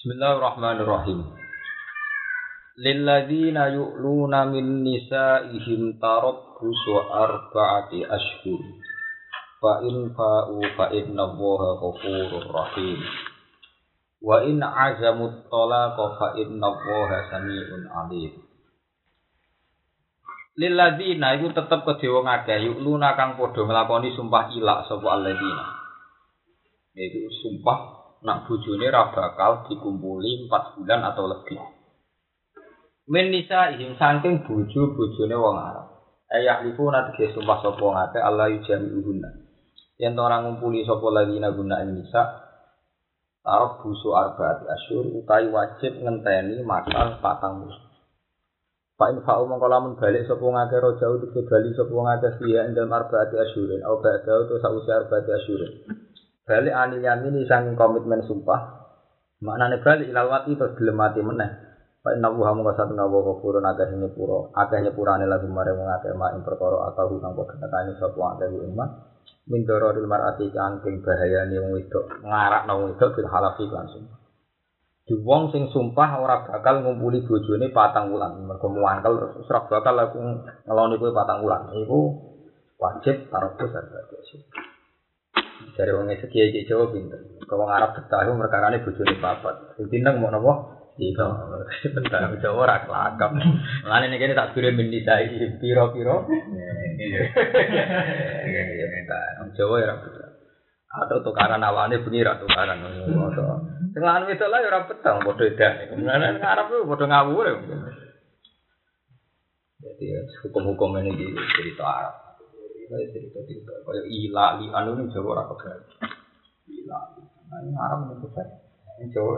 Bismillahirrahmanirrahim. Lilladzina yu'luna min nisa'ihim tarabbusu arba'ati ashhur. Fa in fa'u fa inna Allaha ghafurur rahim. Wa in 'azamut talaqa fa inna Allaha sami'un 'alim. Lilladzina iku tetep kedhe wong akeh yu'luna kang padha nglakoni sumpah ilak sapa alladzina. Iku sumpah nak bojone ra bakal dikumpuli 4 bulan atau lebih. Min nisa ihim saking bojo bojone wong Arab. Ayah liku nanti sumpah sapa ngate Allah yujami uhunna. Yen ora ngumpuli sapa lagi guna ing nisa Tarok busu arbaati asyur utai wajib ngenteni masal patang musuh. Pak infa'u mongko lamun balik sapa ngake rojau dike bali sapa ngake siya ing dalem arbaati asyurin au ba'da utawa sausi arbaati asyurin. Balik anil yamin sang komitmen sumpah. Maknane balik ilal wati terus gelem mati meneh. Pak Inna Wuha muka satu nawa kufurun agak nyepuro agak nyepurane lagu mare wong akeh mak ing atau hutang kok nekani sapa akeh iman. Min dararil mar'ati kangking bahayane wong wedok ngarakno wong wedok bil halafi langsung di wong sing sumpah ora bakal ngumpuli bojone patang wulan. Mergo muangkel terus ora bakal aku ngeloni kowe patang wulan. Iku wajib taruh berarti dari wong itu kiai kiai Jawa pinter. Kalau wong Arab betah itu mereka ini bujuni papat. Sing pinter mau nopo? Iya, bentar Jawa ora kelakap. Lan ini kene tak mindi saya piro piro. Iya, iya, bentar. Jawa ya. Atau tukaran awane bengi ra tukaran. Sing lan wedok lah ya ora betah padha edan. Kemudian Arab itu padha ngawur. Jadi hukum-hukum ini cerita Arab. Kayak cerita-cerita, kayak ila, li, anu ini Jawa orang kebetulan. Ila, nah Arab ini kebetulan. Ini Jawa.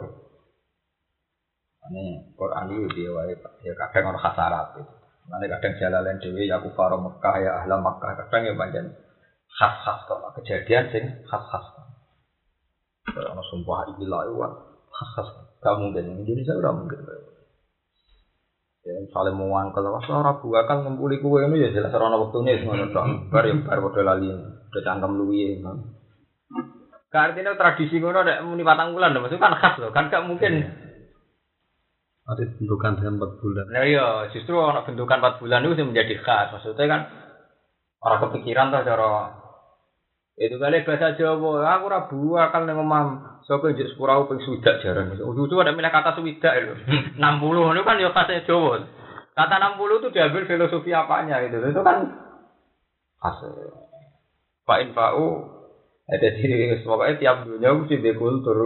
Ini Quran itu dia, ya kadang orang khas Arab itu. Nanti kadang jalalan dewi, ya kufar Mekah, ya ahla Mekah, kadang ya banyak khas-khas kok. Kejadian sing khas-khas. Kalau sumpah ila, itu khas-khas. Gak mungkin, Indonesia udah mungkin. Ya, saling mewangkel, wah ora bakal ngumpuli kue ini ya jelas ora wektune wis ngono tok. Bar ya bar padha lali. Udah cangkem luwi. Artinya tradisi ngono nek muni patang bulan maksudnya kan khas loh, kan gak mungkin. Ada bentukan dengan 4 bulan. Nah iya, justru orang bentukan 4 bulan itu menjadi khas. Maksudnya kan orang kepikiran tuh cara itu kali bahasa Jawa, aku rabu akal neng omam. Sopo njek sepura ping swidak jarang. Itu ada milah kata swidak itu. 60 itu kan ya fase Jawa. Kata 60 itu diambil filosofi apanya itu. Itu kan fase. Pak Infa'u ada di pokoknya tiap dunia mesti di kultur.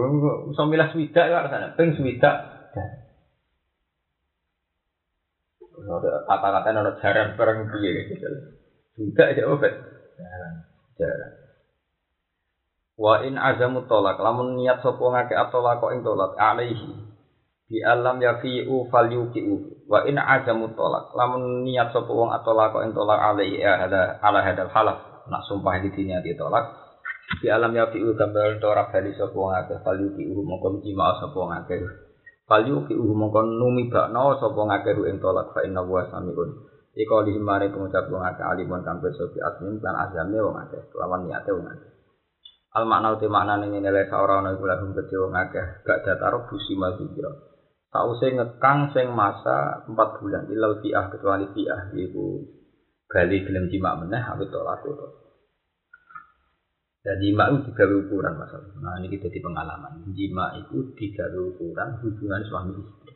Bisa milah swidak ya sana. Ping swidak. Kata-kata ada jarang barang dia gitu. Swidak aja obat. Jarang. Jarang. Wa in azamu tolak lamun niat sapa ngake atolak kok ing tolak alaihi. Bi alam yafi'u falyuqi'u. Wa in azamu tolak lamun niat sapa wong atolak kok ing tolak alaihi ya ada ala hadal halaf. Nak sumpah iki diniati tolak. Bi alam yafi'u gambar ora bali sapa wong akeh falyuqi'u mongko jima sapa wong akeh. Falyuqi'u mongko numi bakno sapa ngake ing tolak fa inna wa samiun. Iko lihimare pengucap wong akeh alimun kang besopi asmin lan azamne wong akeh lawan niate wong akeh Al makna uti makna ning nilai saora ana iku lahum kedhe wong akeh gak dataro busi mazira. Sause ngekang sing masa 4 bulan ilal fi'ah kecuali fi'ah iku bali gelem jimak meneh awit tolak itu. Dan jima itu digawe ukuran masalah. Nah ini kita di pengalaman. Jima itu digawe ukuran hubungan suami istri.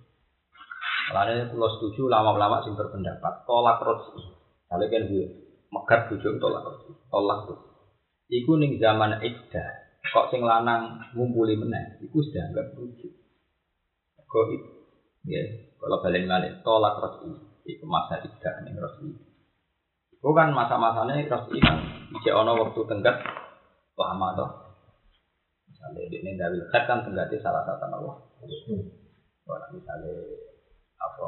Kalau setuju lama-lama sing berpendapat tolak rosi. Kalau kan gue megat bujuk tolak rosi. Tolak rosi. Iku ning zaman iddah, kok sing lanang ngumpuli meneh, iku sudah anggap. Kok itu, ya, kalau balik balik tolak rasi, iku masa iddah ning rasi. Iku kan masa-masanya rasi kan, ijek ono waktu tenggat lama toh. Misalnya di ini dari khat kan tenggatnya salah satu Allah. Kalau misalnya apa,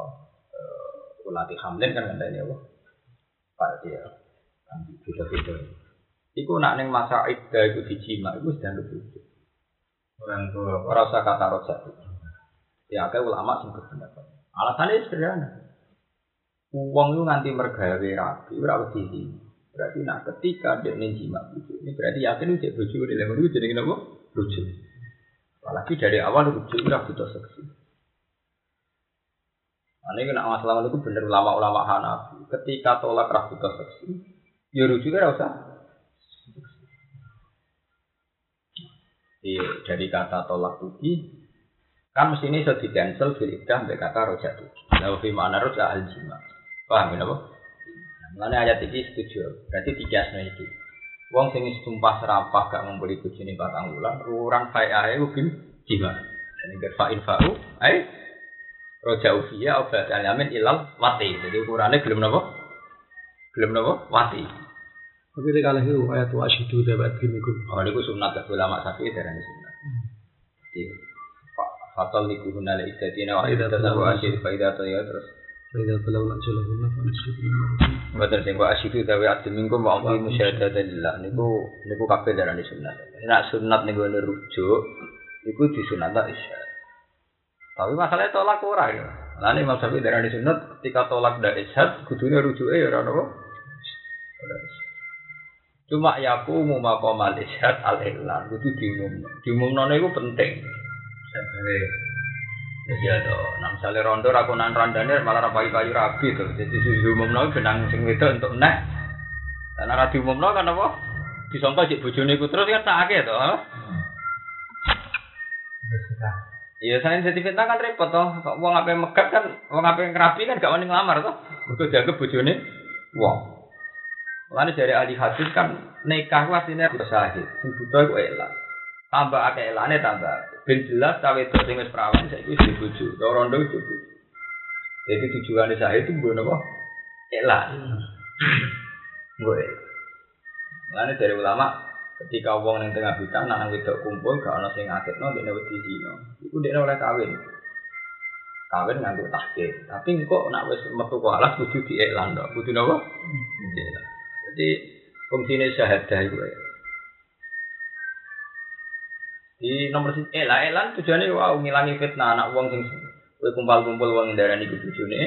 uh, ulati hamlin kan ini Allah. Pak dia kan beda-beda. Iku nak neng masa iddah itu dijima, itu sudah lebih Orang tua, orang usah kata roja. Ya, kayak ulama sing berpendapat. Alasannya sederhana. Uang itu nganti mergawe rapi, berapa sih? Berarti nak ketika dia neng jima bujuk, ini berarti yakin cek bujuk di level itu jadi kenapa? Bujuk. Apalagi dari awal rujuk udah butuh seksi. Nah, ini kena masalah itu bener ulama-ulama Hanafi. Ketika tolak rah butuh seksi, ya rujuknya usah. Iya, dari kata tolak tuki, kan mesti ini sudah di cancel fil sampai kata rojak tuki. Lalu fi mana rojak al jima. Paham ya apa? Mana ayat ini setuju. Berarti tiga sebenarnya itu. Wong sing sumpah serapah gak membeli bojone batang bulan, orang baik ae ubim jima. Jadi ger fa'in fa'u, ai roja ufiya obat alamin ilal wati. Jadi ukurannya belum nopo? Belum nopo? Wati. Tapi ini kalau itu ayat wa asyidu dapat bimikum. Oh, ini sunat ke ulama sapi darah sunat. Jadi fatal di kuhuna le idatina wa Faidah idatina wa asyid faidah atau ya terus. Faidah telah nak jalahunna fa nasyidu Betul sing wa asyidu dawe adil minggu wa amri musyahadatan lillah niku niku kabeh darah sunat. Nek sunat niku ngene rujuk niku disunat isya. Tapi masalahnya tolak ora ya. Nek Imam Syafi'i darah sunat ketika tolak ndak isyad kudune rujuke ya ora napa? Ora isyad. Cuma yakumu maqamal isyad al ihlan kudu diumumno. Diumumno niku penting. Sampai Ya toh, nah misalnya rondo rakunan randane malah rapai kayu rabi tuh. Jadi susu umumno benang sing wedok untuk nek. Karena ra diumumno kan apa? Disangka cek bojone iku terus kan sakake toh. ha? Iya, saya jadi fitnah kan repot toh. Kok wong ape megat kan, wong ape ngerapi kan gak wani nglamar toh. Mergo dianggap bojone wong. Mulane dari ahli hadis kan nikah ku asline harus sahih. Sing buta iku elak. Tambah akeh elane tambah. Ben jelas cawe itu sing wis perawan saiki wis dibojo. Ora rondo wis. Jadi tujuannya sahih itu mbok napa? Elak. Elak. Mulane dari ulama ketika wong ning tengah hutan nang wedok kumpul gak ana sing ngaketno dene wedi zina. Iku dekne oleh kawin. Kawin nganggo tahkir. Tapi kok nak wis metu ke alas kudu diiklan tok. Kudu napa? Diiklan. Jadi fungsinya syahadah itu ya. Di nomor siji elah elan tujuannya wow ngilangi fitnah anak wong sing kowe kumpul-kumpul wong ndarani iku bojone.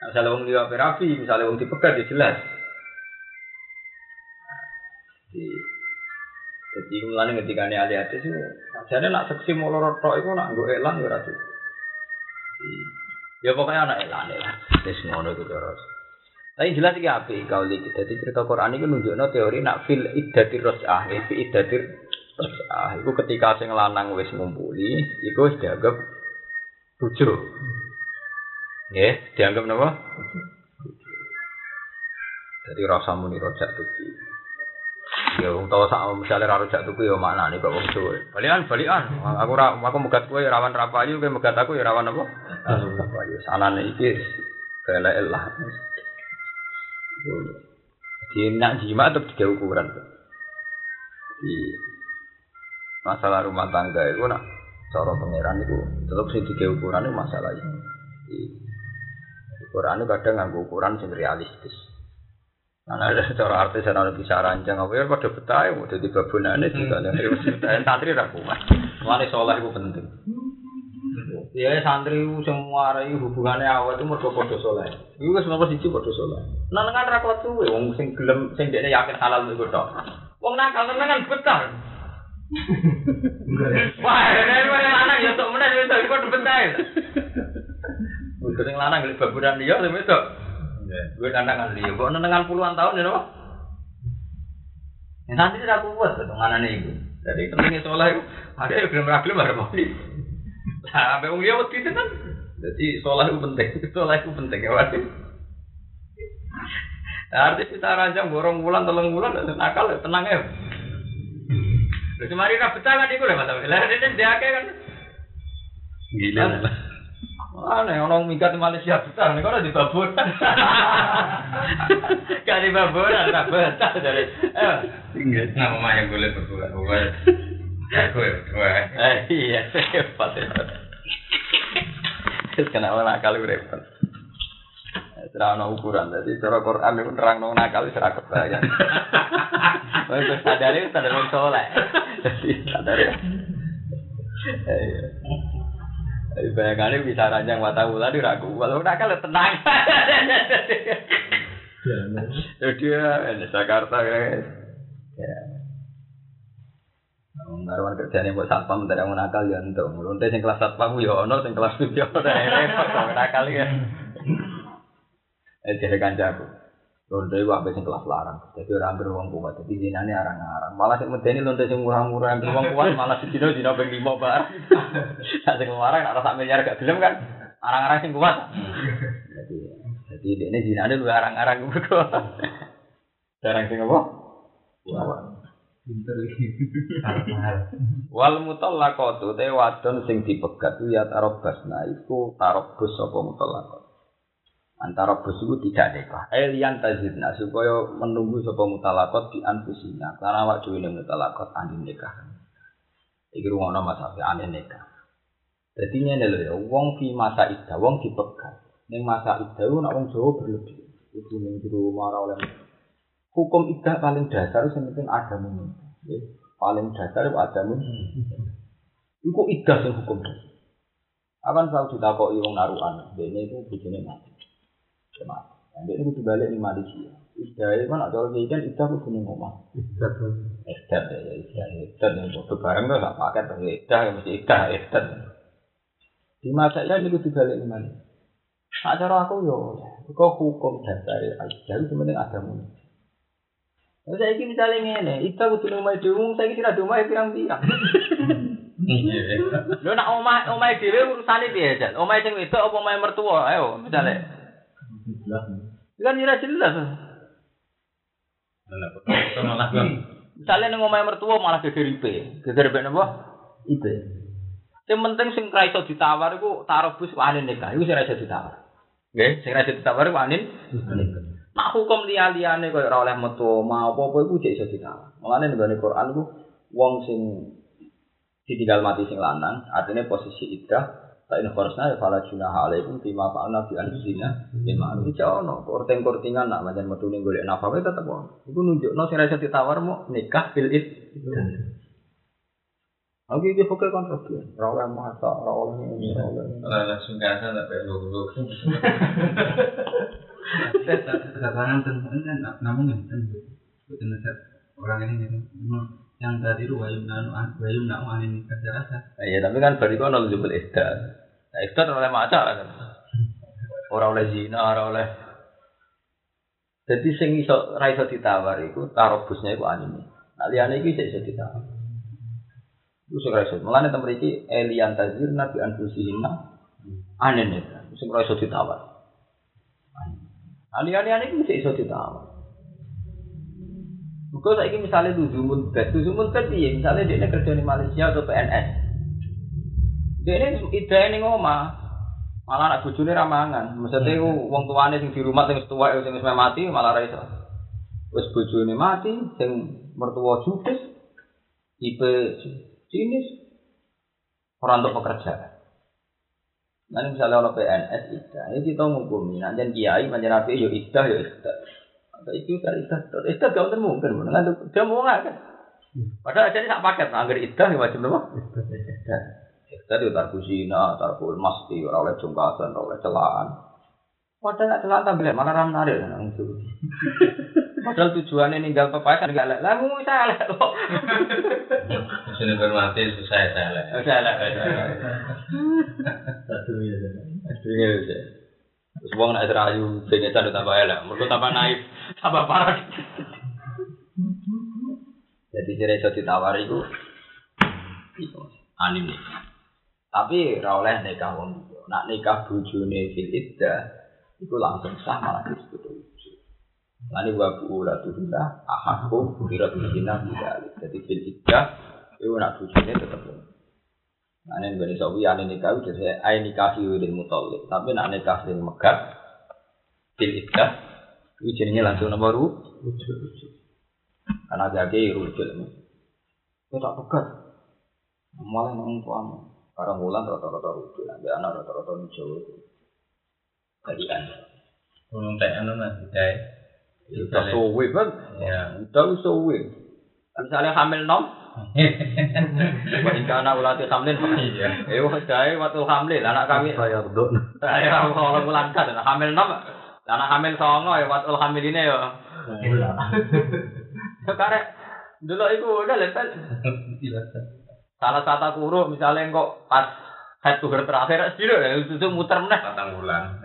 Nah, misalnya wong liwat rapi, misalnya wong dipegat ya jelas. Jadi, jadi mulane ketika ini ahli hadis itu, jadi nak seksi mau lorot itu nak nggo elan ya ora cukup. Jadi, Ya pokoknya anak elan elan. Wis ngono itu terus. Tapi jelas iki apik kauli iki. Dadi cerita Quran iki nunjukno teori nak fil iddatir raj'ah, eh, fi iddatir raj'ah. Iku ketika sing lanang wis ngumpuli, iku wis dianggap rujuk. Nggih, dianggap napa? Jadi rasa muni rojak tuki. Ya wong tau sak misale ra rojak tuku ya maknane kok wong suwe. Balikan balikan. Aku ra aku megat kowe ya rawan rapayu, kowe megat aku ya rawan apa? Rapayu. Sanane iki kelek lah. Jadi nak jima tetap tiga ukuran. Jadi masalah rumah tangga itu nak cara pangeran itu tetap sih tiga ukuran itu masalah ini. Jadi, ukuran itu kadang nganggo ukuran sing realistis. Nah, ada cara artis yang ada bisa rancang apa ya pada betah ya udah di babonane juga ada santri ra kuat. Mulane soleh itu penting. Ya santri itu semua rai hubungannya awal itu mergo padha soleh. Iku wis nomor siji padha soleh. Nenengan ra kuat suwe wong sing gelem sing dekne yakin halal iku tok. Wong nakal nenengan betah. Wah, kowe lanang ya tok meneh wis iku betah. Wong sing lanang gelem baburan dia lho wedok. Gue nandangan dia, kok nenengan puluhan tahun ya? Yang santri tidak kuat, ketunganan itu. Jadi pentingnya soleh itu, ada yang belum ragil, ada di. Nah, sampai umumnya waktu itu kan. Jadi soleh itu penting, soleh itu penting ya. Nah, artis kita rancang borong bulan, telung bulan, nakal, ya, tenang ya. Lalu kemarin rapi tangan itu lah, Mas. Lalu ini dia kan. Gila lah. Aneh, orang minggat Malaysia besar, nih kalau di baburan. Gak di baburan, tak betah dari. Eh, Enggak. Nama mamanya gue lihat berdua, gue gue berdua. eh, iya, repot ya. Terus kena orang nakal itu repot. Serah ono ukuran, jadi cara Quran itu nerang no nakal itu serah kebayang. Untuk sadar itu sadar orang soleh. Jadi sadar ya. Eh, iya. Jadi bayangannya bisa ranjang mata bulan di ragu. Kalau nakal ya tenang. Jadi ya, ini Jakarta guys. Ya. Marwan kerjane buat satpam tidak mau nakal ya entuk. Lonte sing kelas satpam ya ono, sing kelas tujuh ya ono. Repot kok nakal ya. Eh jadi kancaku. Lonte iku ape sing kelas larang. Jadi orang wong kuat. Jadi dinane arang-arang. Malah sing medeni lonte sing murah-murah wong kuat malah dino dino ping 5 bar. Sak sing larang ora sak miliar gak gelem kan. Arang-arang sing kuat. Jadi jadi ini dinane lu arang-arang kok. Jarang sing apa? Kuat. Pinter iki. Wal mutallaqatu te wadon sing dipegat ya tarobasna iku tarobus sapa mutallaqat. Antara bus itu tidak nikah. Elian tazidna supaya menunggu sapa mutallaqat di anfusina. Karena awak dhewe ning mutallaqat andi nikah. Iki rumono Mas Afi andi nikah. Dadi ngene lho ya, wong fi masa iddah, wong dipegat. Ning masa ku nek wong Jawa berlebih. Iku ning jero marah oleh hukum iddah paling dasar sing penting ada mungkin. Paling dasar itu ada mungkin. Iku iddah sing hukum dasar. Akan selalu ditakoki wong naruhan. Dene itu bojone mati. Ya mati. Dia itu balik di Malaysia. Iddah itu kan ada orang kan iddah itu ning omah. Ikat. Iddah ya iddah iddah yang foto bareng tuh gak pakai tapi iddah ya mesti iddah iddah. Di masa itu itu dibalik di Malaysia. Nah, cara aku yo, kok hukum dasar iddah itu penting ada mungkin. Nah, saya ini misalnya ngene, itu kudu omah dhewe, saya kira omah pirang-pirang. Lho nak omah omah dhewe urusane piye, Jan? Omah sing wedok apa omah mertua? Ayo, misale. Kan ora jelas. kan. Misale ning omah mertua malah geger IP. Geger IP napa? IP. Sing penting sing ra iso ditawar iku tarobus wani nikah. Iku sing ra iso ditawar. Nggih, sing ra iso ditawar iku wani nikah. Nak hukum liya-liyane koyo ora oleh metu omah apa-apa iku jek iso ditawar. Mulane nggone Quran iku wong sing ditinggal mati sing lanang, artinya posisi iddah Fa in kharasna ya fala junaha alaikum bima fa'alna anfusina lima anu iki ono korting-kortingan nak pancen metu ning golek nafkah tetep ono. Iku nunjukno sing ra iso ditawar mau nikah bil id. Oke, iki fokus kontrol. Ora oleh masa, ora oleh ini, ora oleh ini. Ora langsung kasa tak perlu tentang kan namun yang tentu betul orang ini yang tadi itu wayum nanu wayum nak wani nikah rasa Iya, tapi kan bari kono jebul iddah. Nah, iddah ora oleh maca kan. Ora oleh zina, ora oleh Jadi sing iso ra iso ditawar iku tarobusnya iku anime. Nah, liyane iki iso ditawar. Iku sing ra iso. Mulane tem mriki Elian Tazirna bi anfusihina anene. Sing ra iso ditawar. Aliyane-aliyane iki iso ditawar. Kau saiki misalnya tujuh muntet, tujuh muntet piye? Misalnya dia kerja di Malaysia atau PNS, dia ini ide ini ngomah, malah anak bujune ramangan. Maksudnya wong tuane sing di rumah sing tua sing wis mati malah ra iso. Wis bojone mati, sing mertua judes, tipe jenis orang untuk pekerjaan. Nanti misalnya ono PNS iddah, ini kita menghukumi. Nanti kiai, nanti nabi, yo iddah, yo iddah. Atau itu kan iddah. Iddah gak mungkin mungkin. Nanti dia mau gak kan? Padahal jadi tak paket. Anggir iddah ini wajib nama. Iddah itu tarku zina, tarku masti, orang oleh jungkasan, orang oleh celaan. Padahal gak celahan tak boleh. Mana ramah. Padahal tujuannya ninggal pepaya kan nggak lek, lah mau saya lek kok. Sini bermati susah ya saya. Saya lek, Satu ya. Iya, iya. Terus wong nek rayu bengetan tambah elek, mergo tambah naik, tambah parah. Jadi jere iso ditawar iku anim nikah. Tapi ora oleh nikah wong. Nak nikah bojone fil iddah iku langsung sah malah disebut lucu. Lani wa bu la tuhila ahakku birat zina bidalik. Jadi fil iddah iku nak tetep Nah, ini gak bisa wih, ane nikah udah saya ay nikah hiwidil mutalik. Tapi nak nikah sing megat, til iddah, itu jadinya langsung nomor ru, rujuk, rujuk. Karena jadi rujuk ini. Itu tak pegat. Malah nang tuamu. Karena mulan rata-rata rujuk, nanti anak rata-rata nujuk itu. Jadi kan. Belum tak anu mas, jai. Udah sowe kan? Ya. Udah sowe. Misalnya hamil nom, in kana ulati hamlin. Iya. Eh dae waktu hamil anak kami. Saya redok. Ya kalau bulan kan hamil nom. Anak hamil songo ya waktu hamil ini ya. Sekarang dulu iku udah level. Salah satu kuruk misalnya kok pas head to terakhir sih ya itu muter meneh. Patang bulan.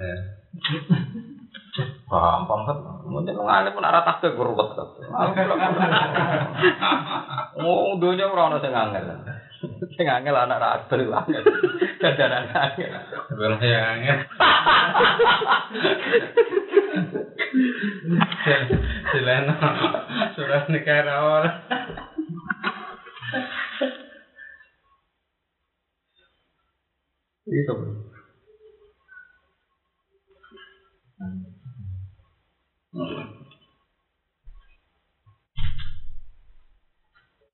Ya. Gampang kan. Mungkin ngene pun arah tak gerwet. Oh, dunya ora ono sing angel. Sing angel anak ra adil angel. Dadanan angel. Sebelum saya angin. Sileno. Surat negara orang. Itu.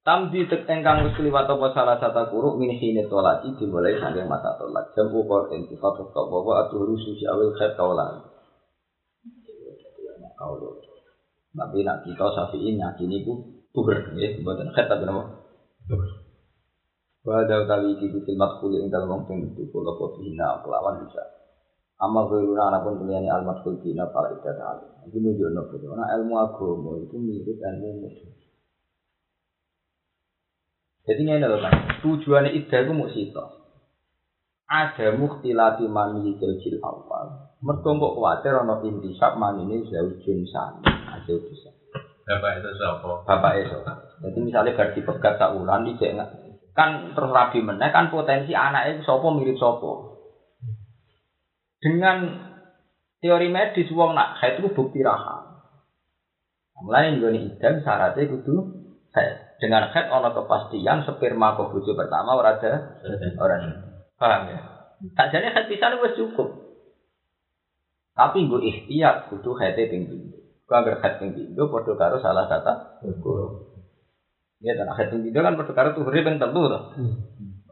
Tamdi tek engkang wis kliwat apa salah satu guru min sini tolaki dimulai saking masa tolak jam ukur intifat atau bahwa atuh rususi awil khair kaulan. Tapi nak kita safiin yakini ku tuhur ya buatan khair tapi nama. Wada utawi iki kutil matkul ing dalem wong sing itu kula hina kelawan bisa. Amal guruna anapun keliyane al matkul dina para ibadah. Iki nunjukno bahwa ilmu agama itu mirip ilmu musuh. Jadi ini adalah kan, tujuannya ida itu mau sito. Ada mukhtilati mani jil awal. Mereka kok khawatir ono intisab mani ini jauh sani. Jauh bisa. Bapak itu siapa? Bapak itu. Jadi misalnya gaji pegat tak ulan di kan terus rabi meneh kan potensi anaknya sopo mirip sopo. Dengan teori medis wong nak haid itu bukti raham. Mulai nih idam syaratnya kudu haid. Dengan head ono kepastian sperma kok bojo pertama ora ada orang paham ya? Tak jadi head bisa wis cukup. Tapi gue ikhtiar kudu ping pindho. Gue agar head ping pindho padha karo salah satu guru ya dan head ping pindho kan padha karo tuh ping telu to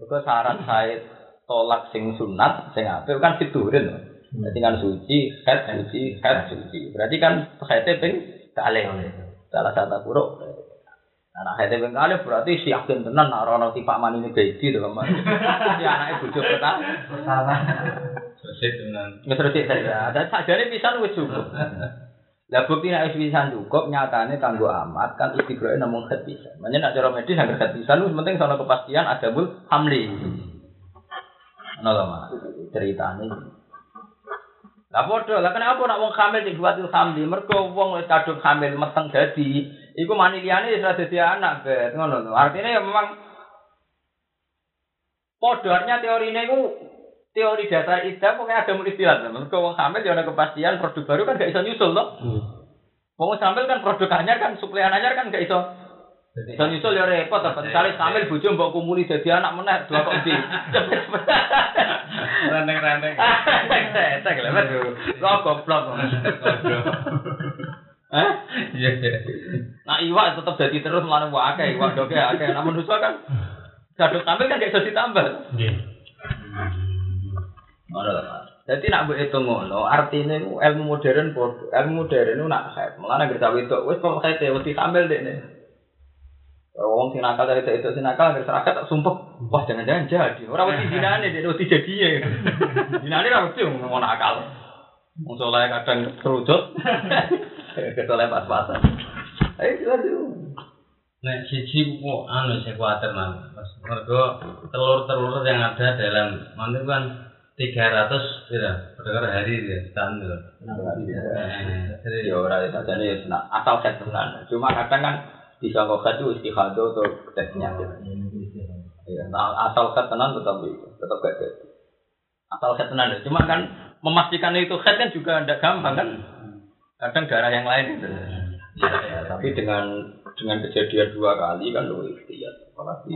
Kau syarat saya tolak sing sunat sing apik kan fiturin Berarti kan suci, head suci, head suci. Berarti kan head ping kalih. Salah satu buruk. Anak hete ping kali berarti si yakin tenan nak rono tipak mani ini gaji to Mas. Si anake bojo pertama. Pertama. Selesai dengan Wis resik saja. Dan sajane pisan wis cukup. Lah bukti nek wis pisan cukup nyatane kanggo amat kan istiqroe namung khat pisan. Makanya nak cara medis anggar khat pisan penting sono kepastian ada bul hamli. Ono lho Mas ceritane. Lah padha, lah kenapa nak wong hamil sing buat hamli? Mergo wong wis kadung hamil meteng dadi Iku mani liyane wis ora dadi anak, bet. Ngono lho. Artinya ya memang podornya teorine iku teori dasar ida pokoknya ada istilah. Mergo wong hamil ya ana kepastian produk baru kan gak iso nyusul toh. Hmm. Wong hamil kan produk anyar kan suplai anyar kan gak iso iso nyusul ya repot apa misalnya hamil bojo mbok kumuli dadi anak meneh dua kok di. ranteng-ranteng. Tek lho, Lo goblok. Eh? Iya, iya. Nah iwak tetap jadi terus mana wah akeh iwak doke akeh. Namun manusia kan gadut tampil kan gak bisa ditambah. Nggih. Mas. Jadi nak mbok hitung ngono, artinya itu ilmu modern. Ilmu modern itu nak haid. Mulane gerta wedok wis kok haid ya wedi tampil dekne. Wong sing nakal dari itu sing nakal agar serakat tak sumpah. Wah jangan-jangan jadi. Ora wedi dinane dia wedi jadiye. Dinane ra wedi ngono nakal. Wong soleh kadang kerujut. Kesoleh pas-pasan. Ayo silakan. Nek siji kok anu saya kuatir man. Mas mergo telur-telur yang ada dalam mana kan 300 ya per hari ya standar. Eh, Jadi Ya ora itu jadi ya nah, asal set. Cuma kadang kan bisa kok itu istihadah atau tes penyakit. Ya, nah, asal set tenan tetap itu, tetap gak ada. Asal set tenan. Cuma kan memastikan itu head kan juga tidak gampang kan. Kadang darah yang lain itu. Ya, ya, tapi dengan dengan kejadian dua kali kan lo ikhtiar. Apalagi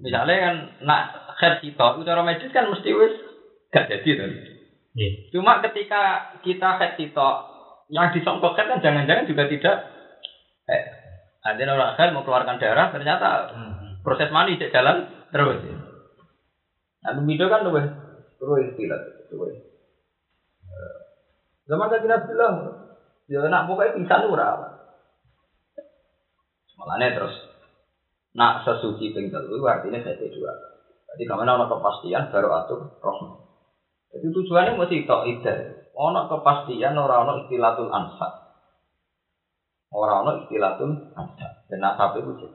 misalnya kan nak head kita, cara medis kan mesti wis gak jadi tuh. Nggih. Cuma ketika kita head kita yang disongkok head kan jangan-jangan juga tidak eh, ada orang head mau keluarkan darah ternyata proses mani tidak jalan terus. Nah, video kan tuh terus istilah terus. Zaman tadi Nabi bilang, ya nak pokoknya bisa ora. Malahnya terus nak sesuci ping telu artinya saya dua. Jadi ke mana ono kepastian baru atur roh. Jadi tujuannya mesti tok ide. Ono kepastian ora ono istilatul ansab. Ora ono istilatul ansab. Dan nasab itu sih.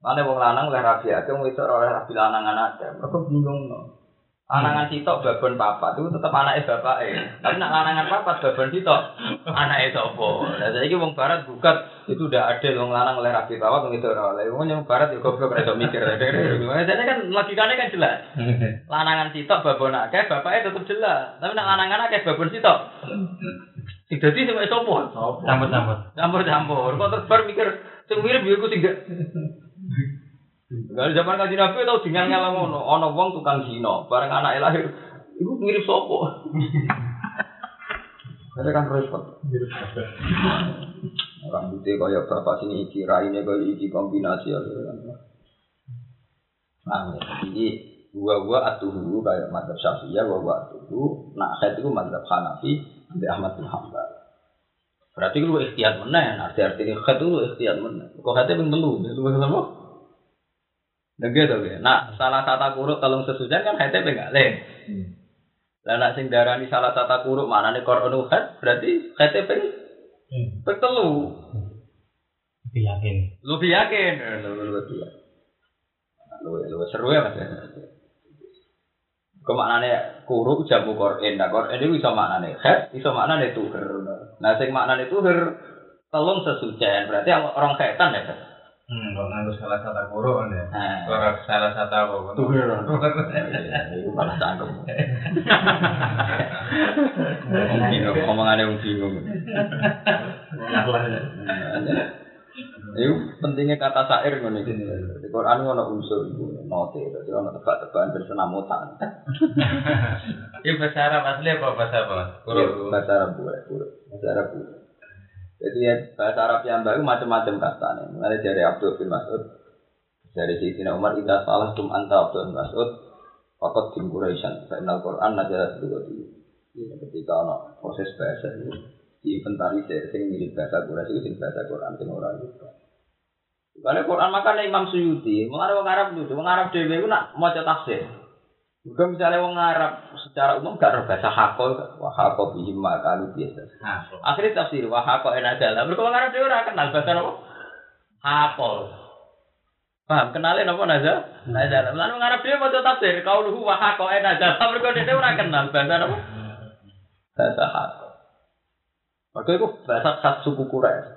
Mana wong lanang oleh rabi akeh, wong wedok oleh rabi lanangan akeh. Mereka bingung no. Lanangan sitok babon papat itu tetep anake bapake. Tapi nak lanangan papat babon sitok anake sapa? Lah saiki wong barat gugat itu udah adil wong lanang oleh rabi papat wong ora oleh. Wong yang barat ya goblok iso mikir. Jadi kan logikanya kan jelas. Lanangan sitok babon akeh, bapake tetep jelas. Tapi nak lanangan akeh babon sitok. Sing dadi sing sapa? Campur-campur. Campur-campur. Kok terbar mikir sing mirip ya iku sing gak Kalau zaman kaji nabi tau dengan ngalah ngono, ono wong tukang zina, bareng anake lahir, iku mirip sopo? Ada kan repot. Rambutnya kaya bapak sini iki, raine kaya iki kombinasi ya. Nah, jadi gua-gua atuhu kayak madzhab Syafi'iyah, gua-gua atuhu, nah saya itu madzhab Hanafi, di Ahmad bin Hanbal. Berarti lu ikhtiyat meneh, arti-arti khat lu ikhtiyat meneh. Kok khatnya ping telu, lu sama? Nah gitu ya. Nah, salah satu kuruk kalau sesujan kan hati pengalih. Lah nak sing darani salah satu kuruk mana nih koronu hat berarti hati peng peng telu. Tapi yakin. Lu yakin? Lu lu lu seru ya mas. Kemaknane kuruk jamu Quran. Nah Quran itu bisa maknane hat, bisa maknane tuher. Nah sing maknane tuher telung sesujan berarti orang setan ya. Hmm, kok nganggo salah satu kan ya. Nah. Ora salah satu apa. Tuher. Itu malah cangkem. Omongannya wong bingung. Itu pentingnya kata syair ngono iki. Di Quran ono unsur iku note, dadi ono tebak-tebakan bersenamutan. Ini bahasa Arab asli apa bahasa apa? Guru. Bahasa Arab boleh. Bahasa Arab boleh. Jadi ya, bahasa Arab yang baru macam-macam katanya. Mulai dari Abdul bin Mas'ud, dari Sayyidina Umar, Ida salah tum anta Abdul bin Mas'ud, Fakot bin Quraisyan, Fa'inal Quran, Najalah Dua di Ketika ono proses bahasa itu, diinventarisir, sing mirip bahasa Quraisy, itu sing bahasa Quran, sing orang itu. Karena Quran makanya Imam Suyuti, mengarang orang Arab itu, orang Arab dewe itu nak mau tafsir. Juga misalnya orang Arab secara umum gak ada bahasa hakol, wah hakol bihim makalu biasa. Akhirnya tafsir wah hakol enak jalan. Mereka orang Arab dewe ora kenal bahasa apa? Hakol. Paham? Kenalin apa naza? Naza. Lalu orang Arab mau tafsir, kau luhu wah hakol enak jalan. Mereka dewe ora kenal bahasa apa? Bahasa hakol. Maka itu bahasa khas suku Quraisy.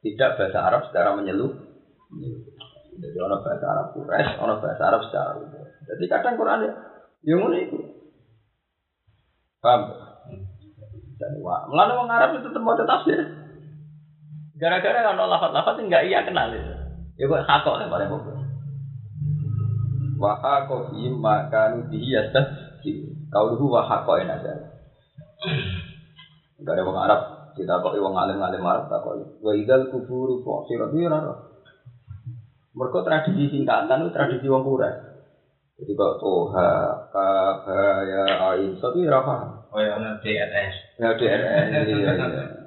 Tidak bahasa Arab secara menyeluruh. Jadi orang bahasa Arab Quraisy, orang bahasa Arab secara umum. Jadi kadang Quran ya, ya ngono itu. Paham? Jadi wah, melalui orang Arab itu tetap mau tafsir. Gara-gara kan lafat-lafat yang nggak iya kenal itu. Ya kok hakok yang paling pokok. Wa hakok imma kanu dihiyastas Kau dulu wa hakok yang ada. Gak ada orang Arab kita kok wong alim-alim Arab tak kok. Wa idal kuburu fusirat ya ora. Mereka tradisi singkatan itu tradisi wong Quraisy. Jadi kalau toha, kha, ya, ain, satu ya paham. oh ya DRS. Ya DRN, iya, iya.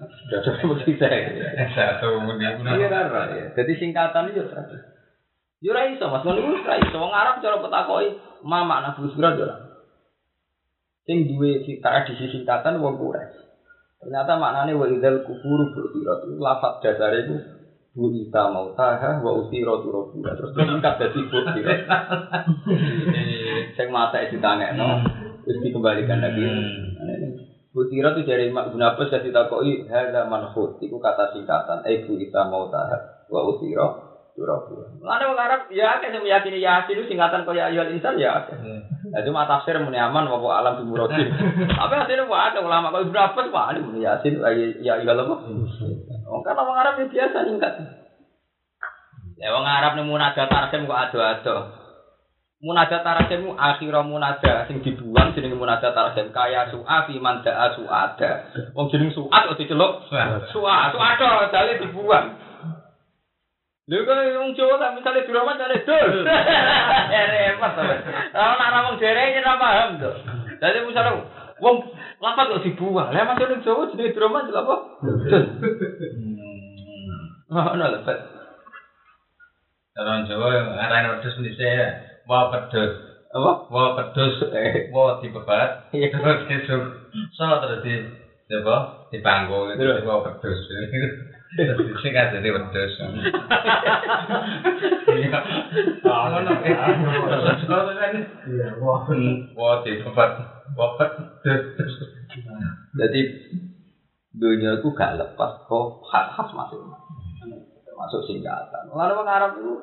Sudah seperti saya. Satu kemudian Iya ya. Jadi singkatan itu tradisi. Yo ora iso, Mas. Ngono ora iso. Wong Arab cara petakoki mama nak busbra yo ora. Sing duwe si tradisi singkatan wong Quraisy. Ternyata maknanya wa idzal kuburu bu'irat itu lafaz dasar itu bu'ita mautaha wa usiratu rabbuna terus disingkat dadi bu'irat. Sing mata ditangekno terus dikembalikan lagi. Bu'irat itu dari Mak Abbas jadi takoki hadza manhut iku kata singkatan eh bu'ita mautaha wa usiratu rabbuna. Lalu wong Arab ya sing meyakini yasin itu singkatan kaya ayyul insan ya. Nah, cuma tafsir muni aman wa alam bi muradin. Tapi akhirnya wah ada ulama kalau Abbas wah ini muni Yasin ya ya apa? Wong kan orang Arab ya biasa ningkat. Ya wong Arab nih munajat tarsim kok ado-ado. Munajat tarsim akhirnya munajat sing dibuang jenenge munajat tarsim kaya su'a fi man da'a su'ada. Wong jeneng su'at kok diceluk su'a su'ada dale dibuang. Lha kok wong Jawa tak misale diramat kali dul. Repot to. Ora ana wong dereng ora paham to. Dadi misale wong lapat kok dibuang. Lah mas ning Jawa jenenge diramat lha apa? Dul. Ono lho, Pak. Orang Jawa arane wedhus mesti wa pedhus. Apa? Wa pedhus. Eh, Wa dibebat. Iya. Terus besok so terus di apa? Dipangku gitu. Terus? Wa pedhus. Sing kadene wedhus. Iya. Ah, ngono. Iya, wah. Wah, di tempat wafat wedhus. Jadi dunia itu gak lepas kok khas-khas masing-masing. Termasuk singkatan. Lalu orang Arab itu,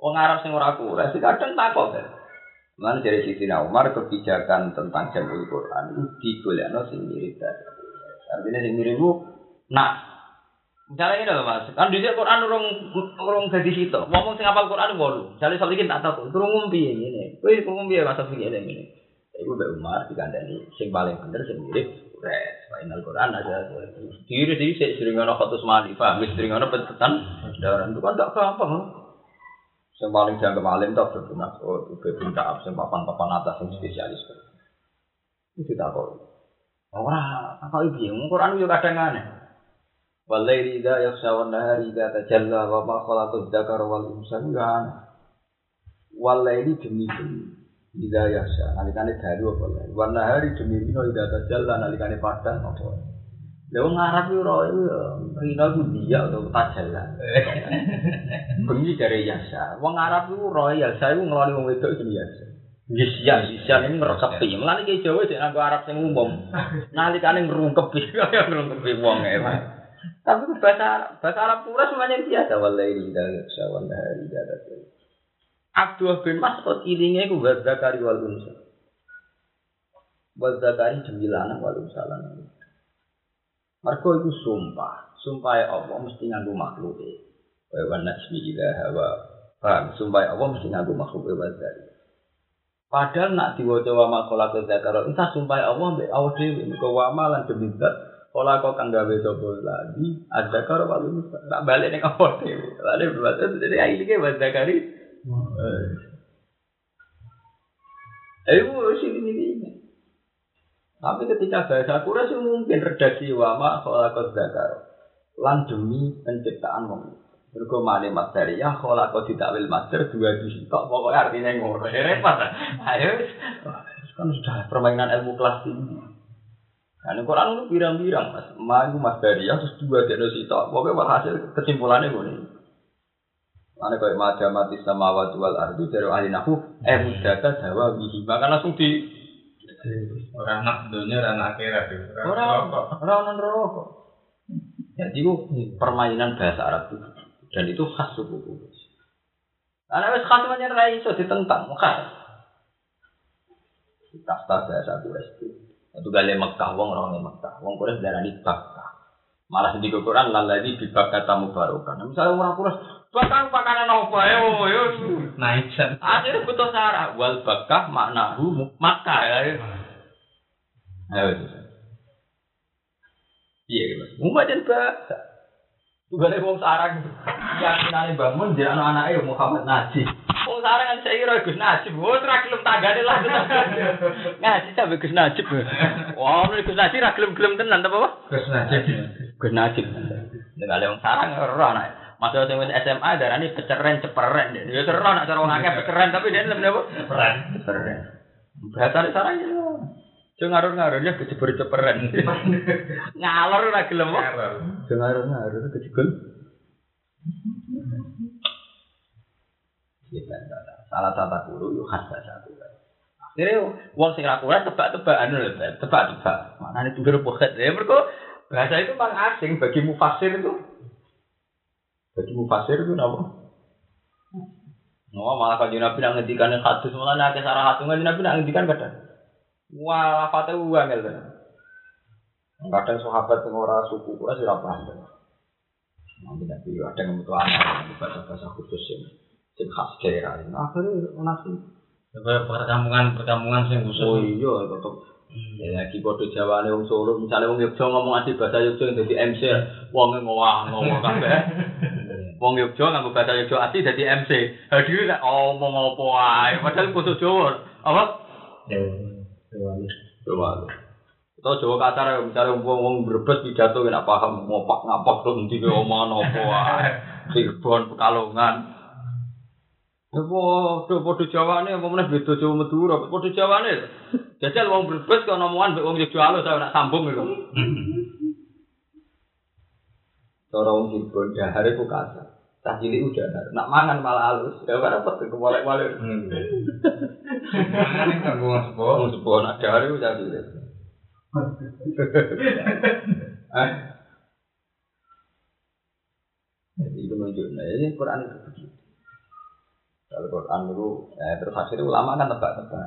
orang Arab sing ora kuras, kadang takut kan. Mana dari Siti Umar kebijakan tentang jamul Quran itu digolekno sing mirip Artinya sing mirip nak Misalnya ini loh mas, kan di Quran urung urung jadi situ. Ngomong sing apal Quran walu. Misalnya soal ini tak tahu, turun ngumpi ini. Wih, ngumpi ya masa begini ini. Ibu Mbak Umar dikandani sing paling bener sing mirip Res, Al Quran ada diri diri saya sering ngono khotus mali, paham? Sering ngono pentetan daran itu kan tak gampang. Yang paling jangan kemalim tak berguna, oh itu bin Kaab, yang papan-papan atas yang spesialis. Itu tak kok. Orang apa itu? Quran itu kadang aneh. Walaili idza yakhsha wan nahari idza tajalla wa ma khalaqad dzakara wal unsa ya aneh. Walaili demi demi Ida yasya, nalikane dalu apa lain. Warna hari demi dino ida tajalla nalikane padang apa. Lha wong Arab yo ora yo rino ku dia atau tajalla. Bengi dari yasya. Wong Arab ku ora yasya iku ngeloni wong wedok itu yasya. Yasya, yasya ini ngerekepi. Mulane ki Jawa sing nganggo Arab sing umum. Nalikane ngrungkepi, kaya ngrungkepi wong e. Tapi itu bahasa bahasa Arab pura semuanya biasa. Wallahi ida yasya, warna hari tajalla. Abdullah bin Mas'ud ilinge ku wa zakari wal unsa. Wa zakari demi lanang wal unsa lanang. Mergo iku sumpah, sumpah ya Allah mesti nganggo makhluk e. Wa wa nasmi ila hawa. Paham, sumpah ya Allah mesti nganggo makhluk e wa. Padahal nak diwaca wa makola ke zakaro, entah sumpah ya Allah mbek awak dhewe mergo wa malan demi Kala kok kang gawe sapa lagi, ada karo walu tak balik ning awak dhewe. Lalu berarti jadi ilinge wa zakari Eh, sini ini. Tapi ketika bahasa Quraisy mungkin redaksi wama kholakot zakar. Lan demi penciptaan wong. Mergo male materi ya kholakot ditakwil master dua di situ pokoknya artinya ngono. Repot. Ayo kan sudah permainan ilmu kelas tinggi. Nah, ini Quran itu birang-birang, mas. Maju mas dari ya, terus dua di situ. Pokoknya hasil kesimpulannya gue Ane kaya maja mati sama wal ardu dari ahli nahu eh mudata dawa wihi maka langsung di Orang nak dunia, orang nak akhirat. orang orang rokok. Jadi itu permainan bahasa Arab itu dan itu khas suku Quraisy. Karena wes khas macam rai ditentang khas. Kasta bahasa itu. Itu gale Mekah wong orang Mekah. Wong Quraisy darani Bakkah. Malah di Quran laladi di kata mubarokan. Misalnya orang Quraisy Bahkan pakanan apa ya, yo. Naijan. Akhirnya butuh sarah. Wal bakah maknahu makkah ya. Ayo. Iya gitu. Umat dan bahasa. Tugale wong sarang yakinane bangun dia anak-anake Muhammad Najib. Wong sarang kan saya kira Gus Najib. Wong ora gelem tanggane lah. Ngaji sampe Gus Najib. Wah, Gus Najib ra gelem-gelem tenan apa? Gus Najib. Gus Najib. Nek wong sarang ora ana. Masa sing wis SMA darani peceren ceperen. Ya seru nak cara wong akeh peceren tapi dia lebih apa? Peran. Ceperen. Bahasa sarang ya. Jangan ngarur-ngarur ya kecebur ceperen. Ngalor ora gelem kok. Jangan ngarur-ngarur kecebur. Kita salah tata guru yuk khas bahasa aku. Akhirnya wong sing ra kuat tebak-tebakan lho, tebak-tebak. Maknane tunggu poket. Ya bahasa itu memang asing bagi mufasir itu. Bagi mufasir itu apa? Oh, malah kalau Nabi nak ngendikan hadis malah nak kesarah hadis Nabi nak ngendikan kadang. Wah, lafate uang gitu. Kadang sahabat yang ora suku kura sih paham. Nanti Nabi ada yang butuh anak bahasa bahasa khusus yang yang khas daerah. Nah, akhirnya nasi. Coba perkampungan perkampungan sing khusus. Oh iya, tetap Ya lagi bodoh Jawa nih wong Solo, misalnya wong Yogyakarta ngomong asli bahasa Yogyakarta jadi MC, wong ngowah ngomong kabeh. Wong Yogyakarta nganggo bahasa Yogyakarta asli jadi MC. Hadir nek ngomong apa wae, padahal basa Jawa. Apa? Jawa. Atau Jawa kasar misalnya wong wong Brebes pidato nek paham ngopak ngapak tuh nanti ke omongan apa. Cirebon Pekalongan. Ya podo podo Jawane apa meneh beda Jawa Madura, podo Jawane. Jajal wong Brebes kok omongan mbek wong Yogyakarta saya nak sambung lho. Cara wong Cirebon dahare ku kasar. Cah cilik udah nak mangan malah halus. Ya ora repot kewalek-walik. Ini kan gua sepuh. Wong sepuh nak dahare ku cah cilik. Ah. Jadi itu menunjukkan ini Quran itu. Kalau Quran itu, eh, terus akhirnya ulama kan tebak-tebak.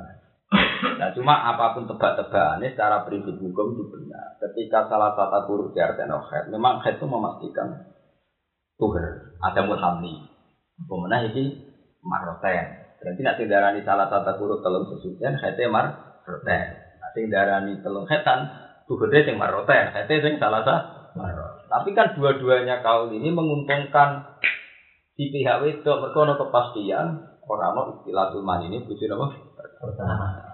Nah cuma apa pun tebak-tebakannya secara prinsip hukum itu benar. Ketika salah satu huruf di artinya khed, memang khed itu memastikan tuher, ada muthamni. Pemenang ini maroten. Berarti nak darani salah satu huruf telung sesucian, khednya maroten. Nanti darani telung khetan, tuhernya yang maroten. Khednya yang salah satu. Tapi kan dua-duanya kaul ini menguntungkan di pihak wedok mereka ono kepastian orang ono istilah tulman ini bujur apa? Pertama.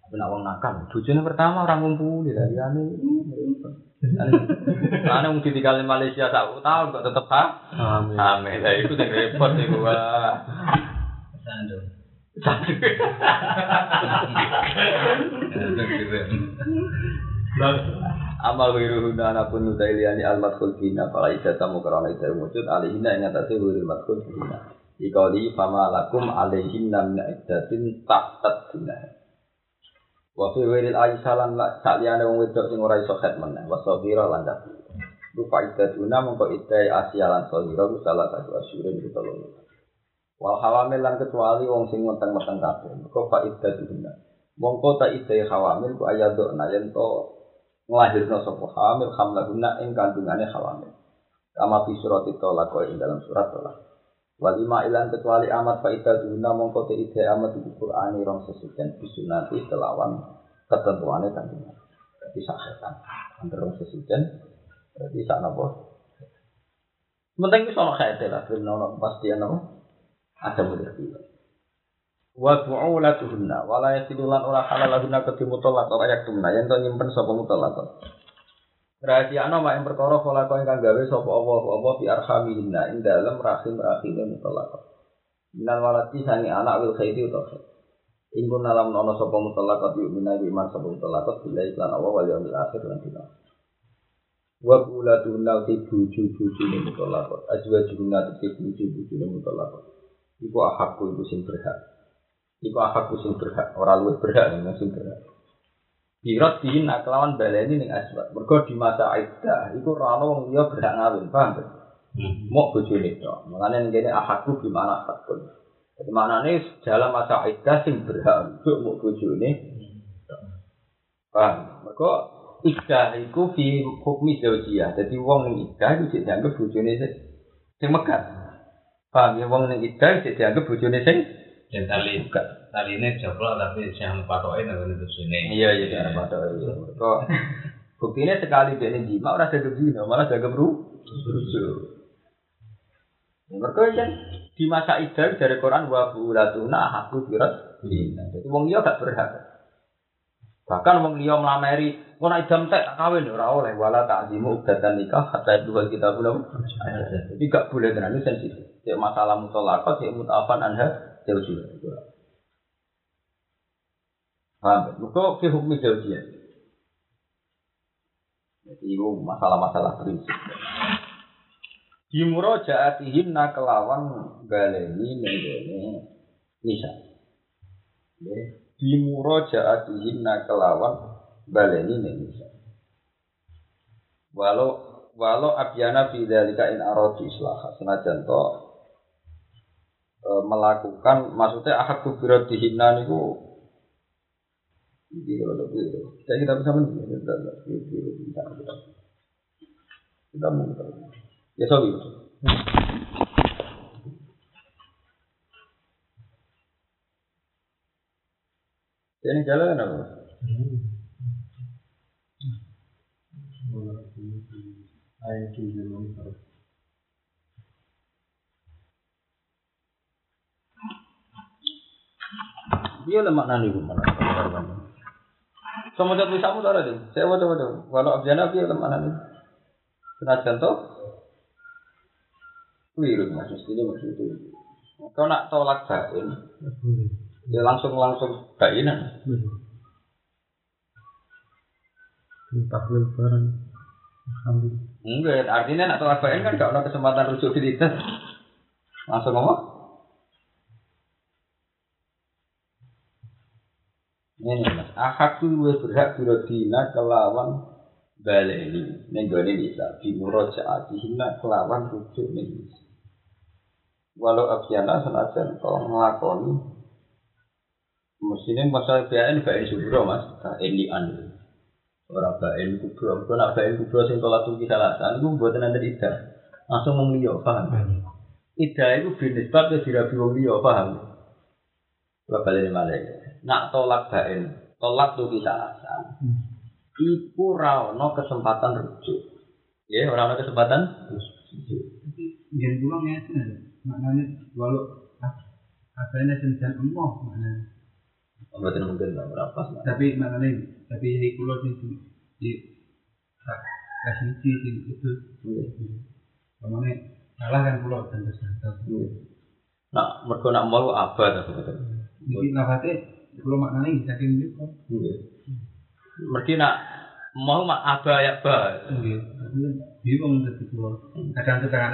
Tapi nak wong nakal, bujurnya pertama orang ngumpul di dari ane. Ane wong ditinggal di Malaysia tak tahun kok tetep ha? Amin. Ame lah itu sing repot nih gua. Sando. Satu. Amal wiru huna anapun nudailiani almat khulkina Fala idatamu karana idatamu wujud Alihina yang atasnya wiru almat khulkina Ikauli fama lakum alaihinna min iddatin tak tadina Wa fi wiril aisalan la sakliyane wong wedok sing ora iso khat meneh. Wa sabira lan tapi Rupa iddatuna mongko idai asyalan sabira ku salah satu asyurin ku tolong Wal hawamil lan kecuali wong sing meteng-meteng kabeh. Mengko fa iddatuna Mongko ta idai hawamil ku ayadona yen to ngelahirno sapa hamil hamlahuna ing kandungane hawamil. Kama fi surat tolak ing dalam surat tolak. Walima ilan kecuali amat faida duna mongko te ide amat di Qur'ani rong sesucian bisunati kelawan ketentuane kandungan. Berarti sahetan. Antara rong sesucian berarti sak napa? Penting wis ana kaite lah, ben ana kepastian apa? Ada mudah wa bu'ulatuhunna wa la yasilulan ora halalahunna ketemu tolak ora yak tumna yen to nyimpen sapa mutolak? Rahasia ana mak perkara kala ingkang gawe sapa apa apa fi arhamihinna ing dalem rahim rahime mutolak. Minal walati sangi anak wil khairi utawa Ingkun alam nono sapa mutolak yuk minawi iman sapa mutolak bila iklan Allah wal yaumil akhir lan dina. Wa bu'ulatuhunna ti buju-bujune mutolak. Azwajuhunna ti buju-bujune mutolak. Iku ahakku iku sing berhak Iku aku sing berhak, ora luwih berhak sing berhak. Birot di nak kelawan baleni ning aswat. Mergo di masa iddah iku ora ono wong liya berhak ngawin, paham ta? Mok bojone tok. Mulane ning kene ahakku gimana hakun. Jadi maknane dalam masa iddah sing berhak untuk mok bojone. Paham? Mergo iddah iku fi hukmi zaujiyah. Jadi wong ning iddah iku dianggap bojone sing megat. Paham ya wong ning iddah dianggap bojone sing Dan tali tali ini jeblok tapi yang patokin apa itu sini. Iya iya cara pada Kok buktinya sekali dia ini jima orang jaga zina malah jaga bru. Mereka kan di masa idal dari Quran wa bulatuna aku birat. Jadi wong liya gak berhak. Bahkan wong liya nek idam tek tak kawin ora oleh wala ta'zimu ubdatan nikah hatta dua kita belum. Jadi gak boleh tenan sensitif. Cek masalah mutolakot, cek mutafan anha jauh juga. Paham? Mereka fi hukmi. Jadi itu masalah-masalah prinsip. Di murojaatihim kelawan baleni nenggone nisa. Di murojaatihim kelawan baleni nisa. Walau walau abyana fi dzalika in aradu islah senajan to e, melakukan maksudnya ahad kubirat dihina niku ini kalau lebih saya kita bisa kita ya sorry. Ini jalan apa? Ayat Dia lemak nani bu mana? Sama jatuh bisa mu deh. Saya wadah wadah. Walau abjana dia lemak nani. Senajan toh. Keliru maksud ini maksud itu. Kau nak tolak bain, dia langsung langsung bainan. Empat barang. Enggak, artinya nak tolak bain kan gak ada kesempatan rujuk iddah. Langsung ngomong. Ini mas, tuh gue berhak birodina kelawan baleni. Neng gue ini bisa Bimuroja'atihina kelawan rujuk nih Walau abiana senajan kau ngelakoni Mestinya masalah BAN BAN subro mas. BAN di anu Orang BAN kubro. Kalau nak BAN kubro sing tolak tuh kisah lasan Itu buatan nanti tidak Langsung mengliyo, paham? Ida itu binisbat ke dirabi wong liya, paham? Kalau balik malah nak tolak bain, tolak tuh kisah alasan. Iku rano kesempatan rujuk. Ya, orang ada kesempatan rujuk. Jangan pulang ya maknanya walau apa ini senjata emoh maknanya. Berarti mungkin nggak berapa. Tapi maknanya tapi di pulau di di kasih sih itu. Maknanya salah kan pulau dan tersantar. Nah, mereka nak mau apa tuh sebetulnya? Nafate pulau maknanya saking itu. Mereka nak mau mak apa ya ba. Tapi kan bingung dari pulau. Kadang kadang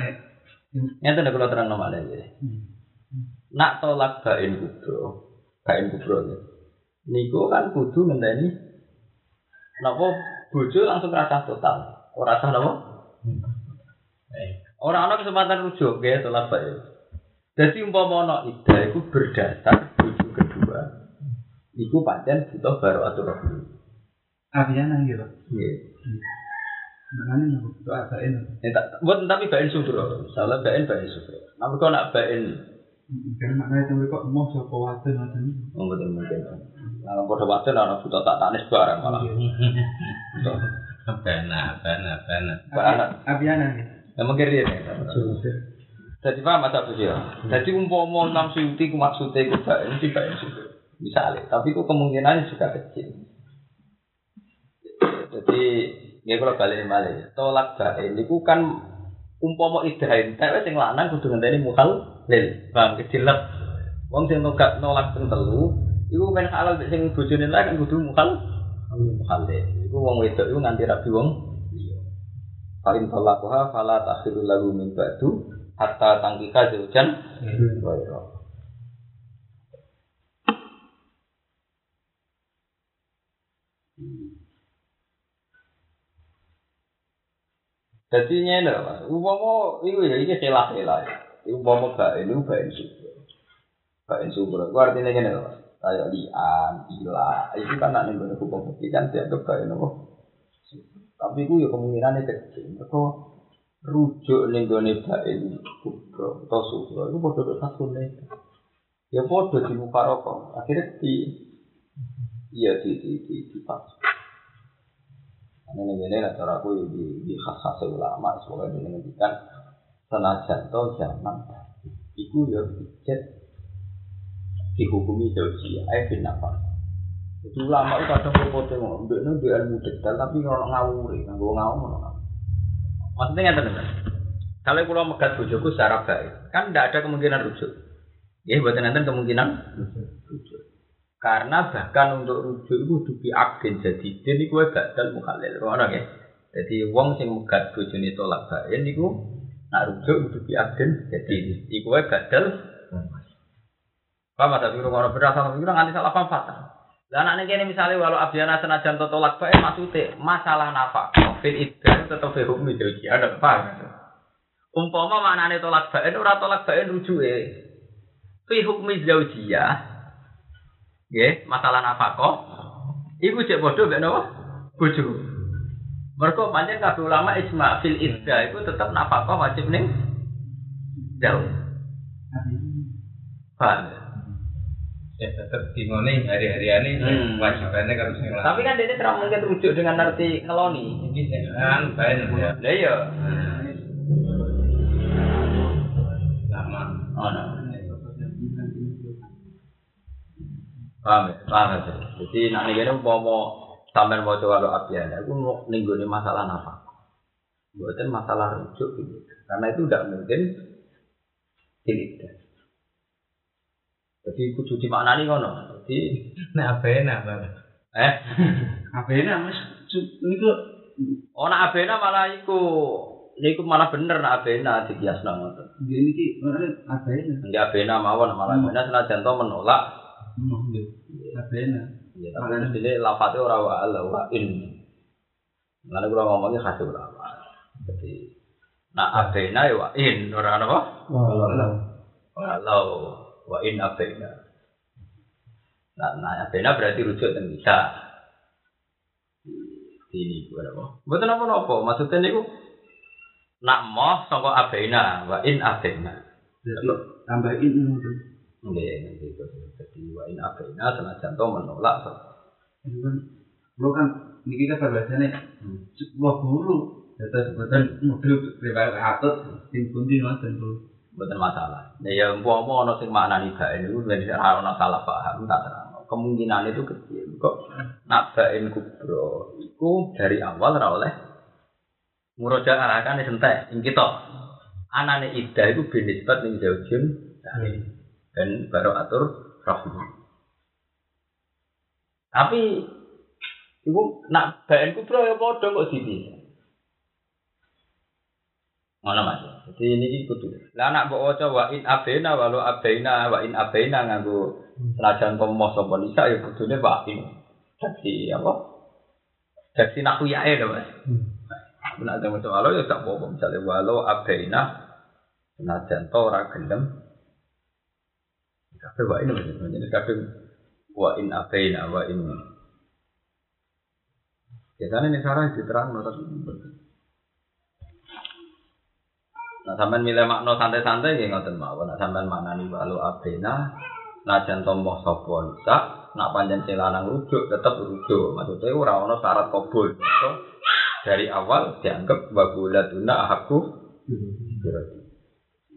Nyata ada kalau terang nama lagi. Nak tolak bain kubro, bain kubro ya. Niku kan kudu ngenteni. Napa bojo langsung rasa total. Ora rasa napa? Orang ana kesempatan rujuk ya tolak bain. Jadi umpama ana ida iku berdasar bojo. Iku pancen butuh baru atur Abiana gitu. Iya. Maknanya nggak butuh apa ini. Eh, tak- buat tapi bain sudro, salah bain bain sudro. Namun kalau nak bain, Karena maknanya itu kok mau siapa waktu nanti. oh, betul mungkin. Nah, pada waktu anak butuh tak tanis barang malah. Bana, bana, bana. Anak, Abiana gitu. emang kiri ya. Jadi paham masa tuh ya. Jadi umpama enam suti ku maksudnya ku bain, si bain sudro. Misalnya, tapi ku kemungkinannya juga kecil. Jadi, ya kalau balik malah tolak bain, itu kan umpama idahin, tapi sing lanang kudu ngenteni mukhal lil, paham kejelek. Wong sing nolak nolak sing telu, iku men halal sing bojone lah kan kudu mukhal mukhal lil. Iku wong wedok iku nganti rabi wong liya. Kain talaquha fala takhiru lahu min ba'du hatta tangkika zaujan ghairu. Jadi ini mas, umpama itu ya ini celah celah. Umpama gak ini gak subur, gak subur. Itu artinya gini mas, kayak lian, ila, itu kan nak nih hukum fikih kan dianggap gak ini Tapi itu ya kemungkinannya kecil. Mereka rujuk gue nih bain kubro atau itu bodoh bodoh satu nih. Ya bodoh di muka rokok. Akhirnya di iya di di di di pas. Ini ini lah cara aku di di khas khas ulama semoga ini menghentikan senajan to zaman iku ya dicet dihukumi jauh ayo bin apa itu ulama itu kadang berpotensi ngomong mbak ini ilmu detail tapi kalau ngawuri nganggo ngawur ngono. maksudnya nggak teman kalau kalau megat bojoku secara baik kan tidak ada kemungkinan rujuk. Ya buat nanti kemungkinan. rujuk karena bahkan untuk rujuk itu dubi agen jadi dia itu badal mukhalil orang ya jadi wong sing megat bojone tolak bain niku nak rujuk dubi agen jadi iku wae badal Paham ada biru ngono beda sama biru nganti salah paham fatal. Lah anak ini misalnya walau abdiana senajan to tolak bae maksudnya masalah nafkah fil iddah tetap fi hukmi jauji ada paham. Umpama maknane tolak bae ora tolak bae rujuke. Fi hukmi zaujiyah Nggih, masalah nafkah. Iku cek bodoh mek napa? Bojo. Mergo pancen kabeh ulama ijma fil iddah iku tetep nafkah wajib ning jauh. Paham? Ya tetap dimone hari-hari ini Hmm. wajibannya sing lanang. Tapi kan dia tidak mungkin rujuk dengan arti ngeloni. Iki sing kan bae ya. Lah iya. Lama. Oh, no. Paham ya? Paham ya? Jadi nak nih umpama sampean mau coba lo apian, aku mau ningguni masalah nafkah. Buatan masalah rujuk gitu. Karena itu tidak mungkin tidak. Jadi kudu dimaknani ngono. Jadi Nah, bena, Bang. eh Abiana mas niku Oh nak abena malah iku. Iku malah bener nak abena dikiasno ngoten. Jadi ini mana apa ini? Nggih abena mawon malah Hmm. abena senajan menolak. Oh, apa ini? Ya tapi mestine lafate ora wa ala wa in. Lalu kula ngomongnya khas ulama. Jadi nak abena ya wa in ora apa? Walau wa in abena. Nah, nah abena berarti rujuk dan bisa. Ini gua apa? Betul apa apa? Maksudnya niku nak moh sangka abena wa in abena. Tambahin itu. Nggih, gitu. Jadi wa in abena senajan to menolak. Itu kan lo kan niki kan bahasanya sebuah guru data sebutan model pribadi atut tim pundi ngoten tuh. Mboten masalah. Nah, ya umpama ana sing maknani bain niku ben ora ana salah paham tak terang. Kemungkinan itu kecil. Kok nak bain kubro iku dari awal ora oleh murojaah kan sentek ing kita. Anane ida iku binisbat ning zaujun dan baru atur rahmi. Tapi iku nak bain kubro ya padha kok dipisah. Ngono Mas. Jadi ini kudu. Lah anak mbok waca wa in abena walau abaina wa in abaina nganggo senajan tomoh sapa nisa ya kudune wa in. Jadi apa? Jadi nak yae lho Mas. Nak ada macam walau ya tak apa misalnya walau abaina senajan to ora gelem. Kabeh wa in. Jadi kabeh wa in abaina wa in Biasanya ini sarah diterang tapi Nah, sampean milih makna santai-santai nggih ngoten mawon. Nah, sampean maknani walu abena najan tomboh sapa nisa, nak panjang celanang rujuk tetep rujuk. Maksudnya ora ono syarat kabul. So, dari awal dianggap wabulatuna aku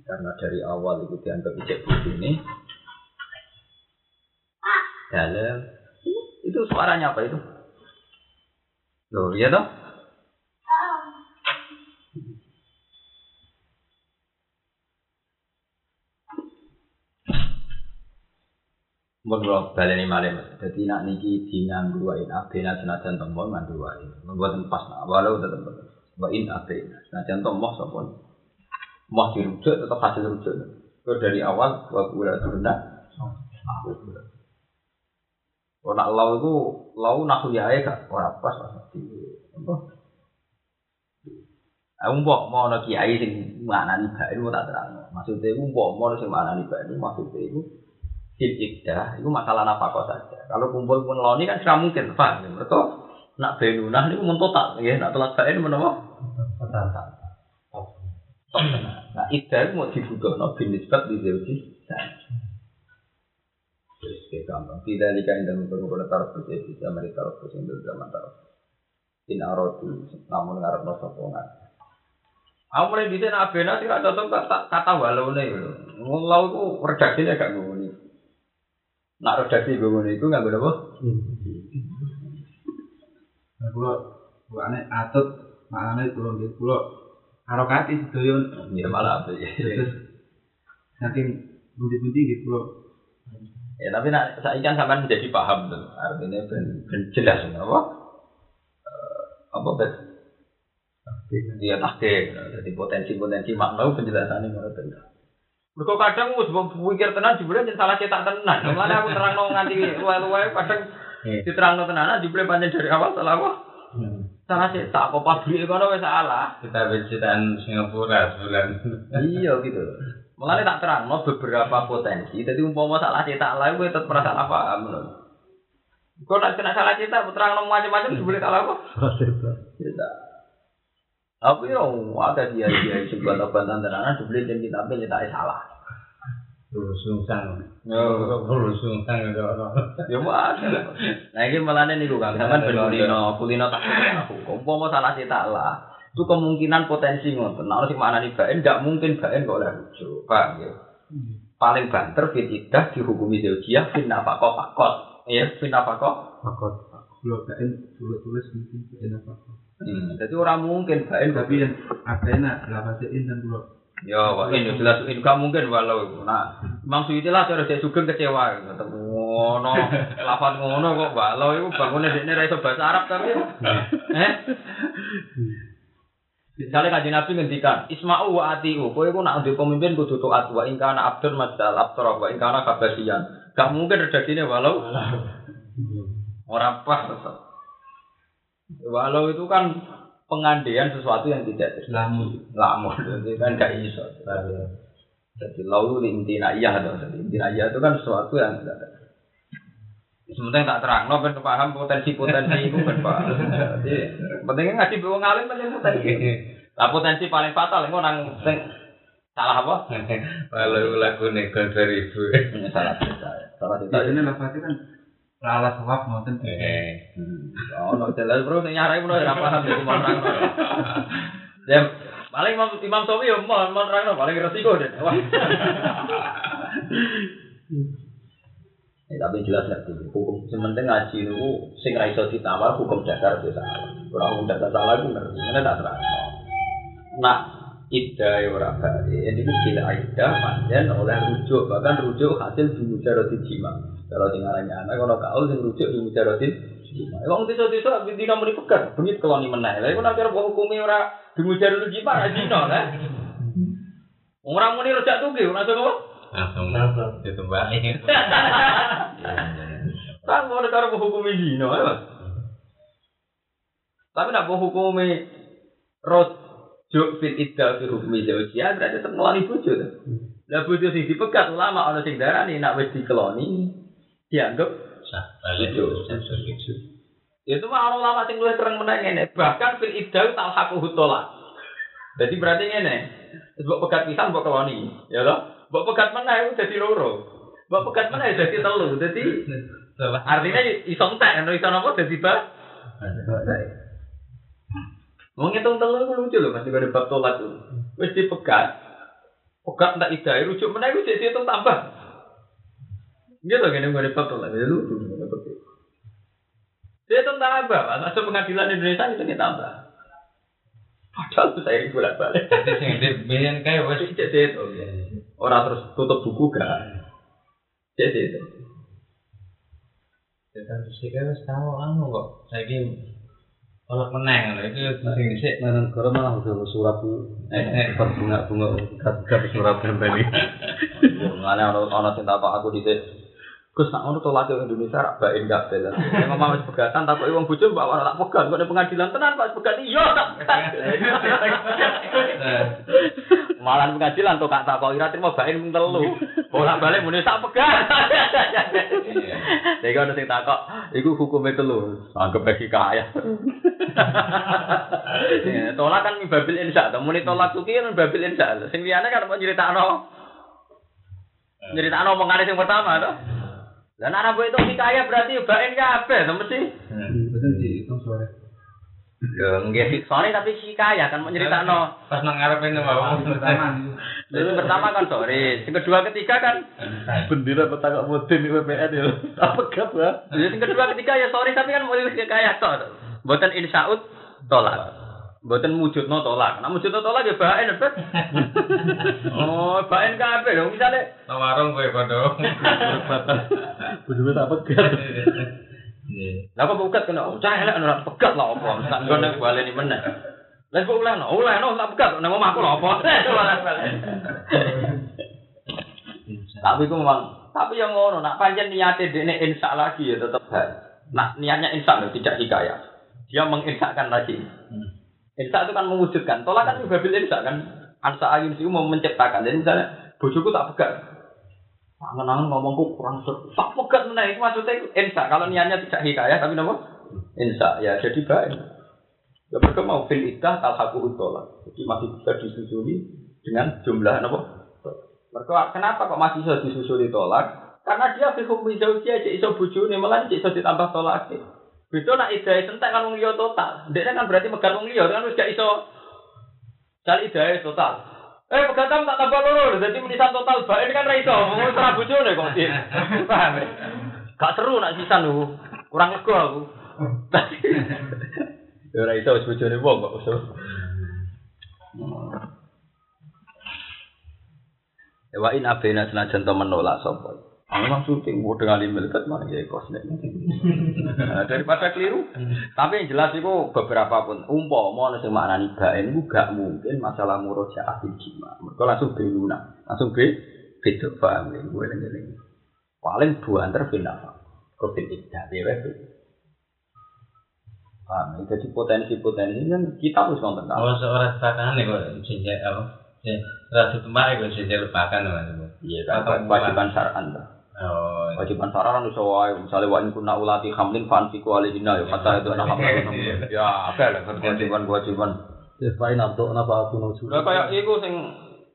karena dari awal itu dianggap ijek ini dalam itu suaranya apa itu? Loh, iya toh? Mun kula baleni Mas. Dadi nak niki dinganggo wa in abena senajan tembon nganggo wa in. Mboten pas nak walau tetep boten. Wa in abena senajan tembon sapa. Mau dirujuk tetap hasil rujuk. Itu dari awal wa kula turunna. Kalau nak lau itu lau nak yae gak ora pas Mas. Di apa? Aku mbok mau ana kiai sing maknani bae tak terang. Maksudnya aku mbok mau sing maknani bae maksudnya iku fil ikdah itu masalah nafkah saja. Kalau kumpul pun loni kan tidak mungkin, paham? Mereka nak benunah ini mun total, ya nak telat bae menapa? Total. Nah, ikdah itu mau dibutuh no binisbat di zauji. Terus kayak gampang. Tidak jika indah mempermudah taruh bersih bisa taruh bersih untuk zaman taruh. In arodu, namun ngarep no sopongan. Aku mulai bisa nak bena sih kata kata kata walau nih, walau itu redaksinya agak gue Nak redaksi gue itu nggak gue apa? Nah, kulo kulo aneh atut maknane kulo nggih kulo harokati sedoyo Ya malah apa ya? terus saking bunti-bunti nggih kulo Ya tapi nak saya kan sampai menjadi paham tuh. Artinya ben, ben jelas apa? Eh, apa bet? Dia tahke. Jadi potensi-potensi makna penjelasan ini menurut Mereka kadang mus pikir tenan jebule yen salah cetak tenan. Mulane aku terangno nganti luwe-luwe kadang diterangno tenanan jebule pancen dari awal salah apa? Salah cetak kok pabrik kono wis salah. Kita bicitan Singapura sebulan. Iya gitu. Mulane tak terangno beberapa potensi. Jadi umpama salah cetak lah kowe tetep merasa salah paham. Kau nak kena salah cetak, terangno macam-macam jebule salah apa? Cetak. Tapi ya ada dia dia sebuah bantah tenanan dibeli dan kita ambil cetaknya salah. Sungsang. Lurus sungsang itu orang. Ya mau ada. Nah ini malah nih gue kan, kan ben kulino, kulino tak aku. Umpama salah cetak lah. Itu kemungkinan potensi ngoten. Nah, orang sing mana nih baen, nggak mungkin baen kok oleh rujuk, paham ya? Paling banter fitidah dihukumi zaujiah fin nafaqah fakot. Ya, fin nafaqah. Fakot. kulo kain kulo tulis mungkin kain apa Hmm, jadi orang mungkin baen tapi yang ada enak lapasin dan kulo Ya, wah ini jelas ini gak mungkin walau itu. Nah, memang suwiti lah saya sugeng kecewa. Ngono, lafat ngono kok balo iku bangune dekne ra iso bahasa Arab tapi. Eh? Misalnya kanjeng Nabi ngendikan, Isma'u wa atiu, kowe iku nak ndek pemimpin kudu taat wa in kana abdur masal abdur wa in kana kabasian. Gak mungkin rezekine walau ora pas. Walau itu kan pengandian sesuatu yang tidak Lamun. lamun, jadi kan gak iso. Jadi lalu di intina iya jadi intina iya itu kan sesuatu yang tidak ada. Sementing tak terang, no ben paham potensi potensi itu ben paham. Jadi pentingnya ngaji bawa ngalim penting potensi. Lah potensi paling fatal itu nang sing salah apa? Kalau lagu nego dari ibu. salah cerita. Salah cerita. Biasanya lafaznya kan lalas sawab ngoten. Eh. Oh, no jelas bro, sing nyarai bro ora paham jadi mau terang. Ya, paling Imam Imam Sofi yo mau mau terang paling resiko deh. Wah. Ya, tapi jelas tuh hukum sementing ngaji itu sing ra iso ditawar hukum dasar itu salah. Ora hukum dasar salah itu ngerti, ini tak terang. Nah, ida ya ora. Ini ku bila ida panjen oleh rujuk, bahkan rujuk hasil bimujarati jima. Kalau sing arane anak kalau kaul sing rujuk bimujarati jima. Wong desa-desa dina muni pegat, bengi keloni meneh. Lah iku nek kira hukumi ora bimujarati jima ra dina lah. Wong ora muni rejak tuge, ora iso apa? Langsung ditumbahin. Tak ngono karo hukumi dina ya. Tapi nek hukumi rujuk fil idda fi hukmi zawjiyah berarti tetep ngeloni bojo. Lah bojo sing dipegat ulama ana sing darani nek wis dikeloni dianggap Sah, balik. itu mah orang ulama sing luwih terang meneh ngene, bahkan fil idda talhaquhu tolak. Jadi berarti ngene, mbok pegat pisan mbok keloni, ya toh? Mbok pegat meneh iku dadi loro. Mbok pegat meneh dadi telu. Dadi artinya iso entek, ono iso napa dadi ba? Mau ngitung telu iku lucu lho, masih ada bab tolak tuh. Wis dipegat. Pegat ndak idai rujuk meneh iku jadi hitung tambah. Gitu gini gue bab tolak, ya lucu. Dia hitung tambah, Pak. Masuk pengadilan Indonesia itu tambah. Padahal tuh saya bolak balik. Jadi sing di biyen kae wis Wes cek itu. Orang terus tutup buku gak? Cek itu. Kita terus iki wis tau anu kok. Saiki kolak meneh ngono iki sing dhisik. Nah, negara malah udah surat eh berbunga-bunga gak surat kembali. Mengenai orang orang cinta apa aku di Gus nak ngono tolak Indonesia rak bain gak bela. Yang mama wis pegatan takut wong bojo mbak ora tak pegat kok di pengadilan tenan Pak pegat iya tak. Malah pengadilan tuh kak tak kok ira terima bain mung telu. Bolak balik muni tak pegat. Jadi kalau sing takok, iku hukumnya telu. Anggap bagi kaya. Ya, tolak kan babil insya, to muni tolak tuh kan babil insya. Sing liyane kan mau nyeritakno. Nyeritakno omongane sing pertama to. Lah nek anak itu kaya berarti bain kabeh to mesti. Betul sih, itu suara. Ya nggih sore tapi si kaya kan mau nyeritakno. Pas nang ngarepe Yang mau. pertama itu. Yang pertama kan sore, yang kedua ketiga kan Bendera petaka mudin di WPN ya. Apa gak ya? yang kedua ketiga ya sore tapi kan mau kaya to. Mboten insyaut tolak. Mboten wujudno tolak. Nek wujudno tolak ya bain bet. Oh, bain kabeh lho misale Nang warung kowe padha. Bendera tak pegat. Lah kok bukat kena oh, cah elek ora pegat lah apa. Tak ngono baleni meneh. Lah kok oleh no, oleh no tak pegat nang omahku lho apa. Tapi ku memang tapi yang ngono nak pancen niate dekne insya lagi ya tetep. Nak niatnya insya loh tidak hikayah. Dia menginsyakan lagi. Insya itu kan mewujudkan. Tolak kan juga babil insya kan. Ansa ayun sih mau menciptakan. Jadi misalnya bojoku tak pegat. Angen-angen ngomongku kurang seru. Tak pegat meneh itu maksudnya itu insya. Kalau niatnya tidak hikayah tapi apa? Insya. Ya jadi baik. Ya mereka mau fil idah talhaku tolak. Jadi masih bisa disusuli dengan jumlah apa? Mereka kenapa kok masih bisa disusuli tolak? Karena dia fi hukmi zaujiyah cek iso bojone malah iso ditambah tolak. Beda nak idahe sentek kan wong liya total. Ndek kan berarti megat wong liya kan wis gak iso cari idahe total. Eh pegatan tak tambah loro, jadi menisan total bae ini kan ra iso. Wong ora bojone kok. Paham ya? Gak seru nak sisan lu. Kurang lega aku. Ya ora iso wis bojone wong kok wa in abena senajan to menolak sapa. Ah, Memang syuting, mau dengan milikat mana ya kos nek. Nah, daripada keliru. Tapi yang jelas itu beberapa pun umpo mau nasi makna niba ini gak mungkin masalah murojaah bil jima. Mereka langsung beluna, langsung be beda paham ya gue ini. Paling dua antar pindah. Kau pindah dia Paham ya? Jadi potensi-potensi kan kita harus nonton tahu. Oh, seorang sepakan nih kok jenjak apa? Ratu tempat kok jenjak lupakan mas. Iya kan, kewajiban syar'an. Oh, Kewajiban syar'an itu wae, misalnya wa in kunna ulati hamlin fanfiku alihina ya kata itu anak hamlin. Ya, apa lah kewajiban-kewajiban. Ya paling nanto napa aku nuju. Lah kayak iku sing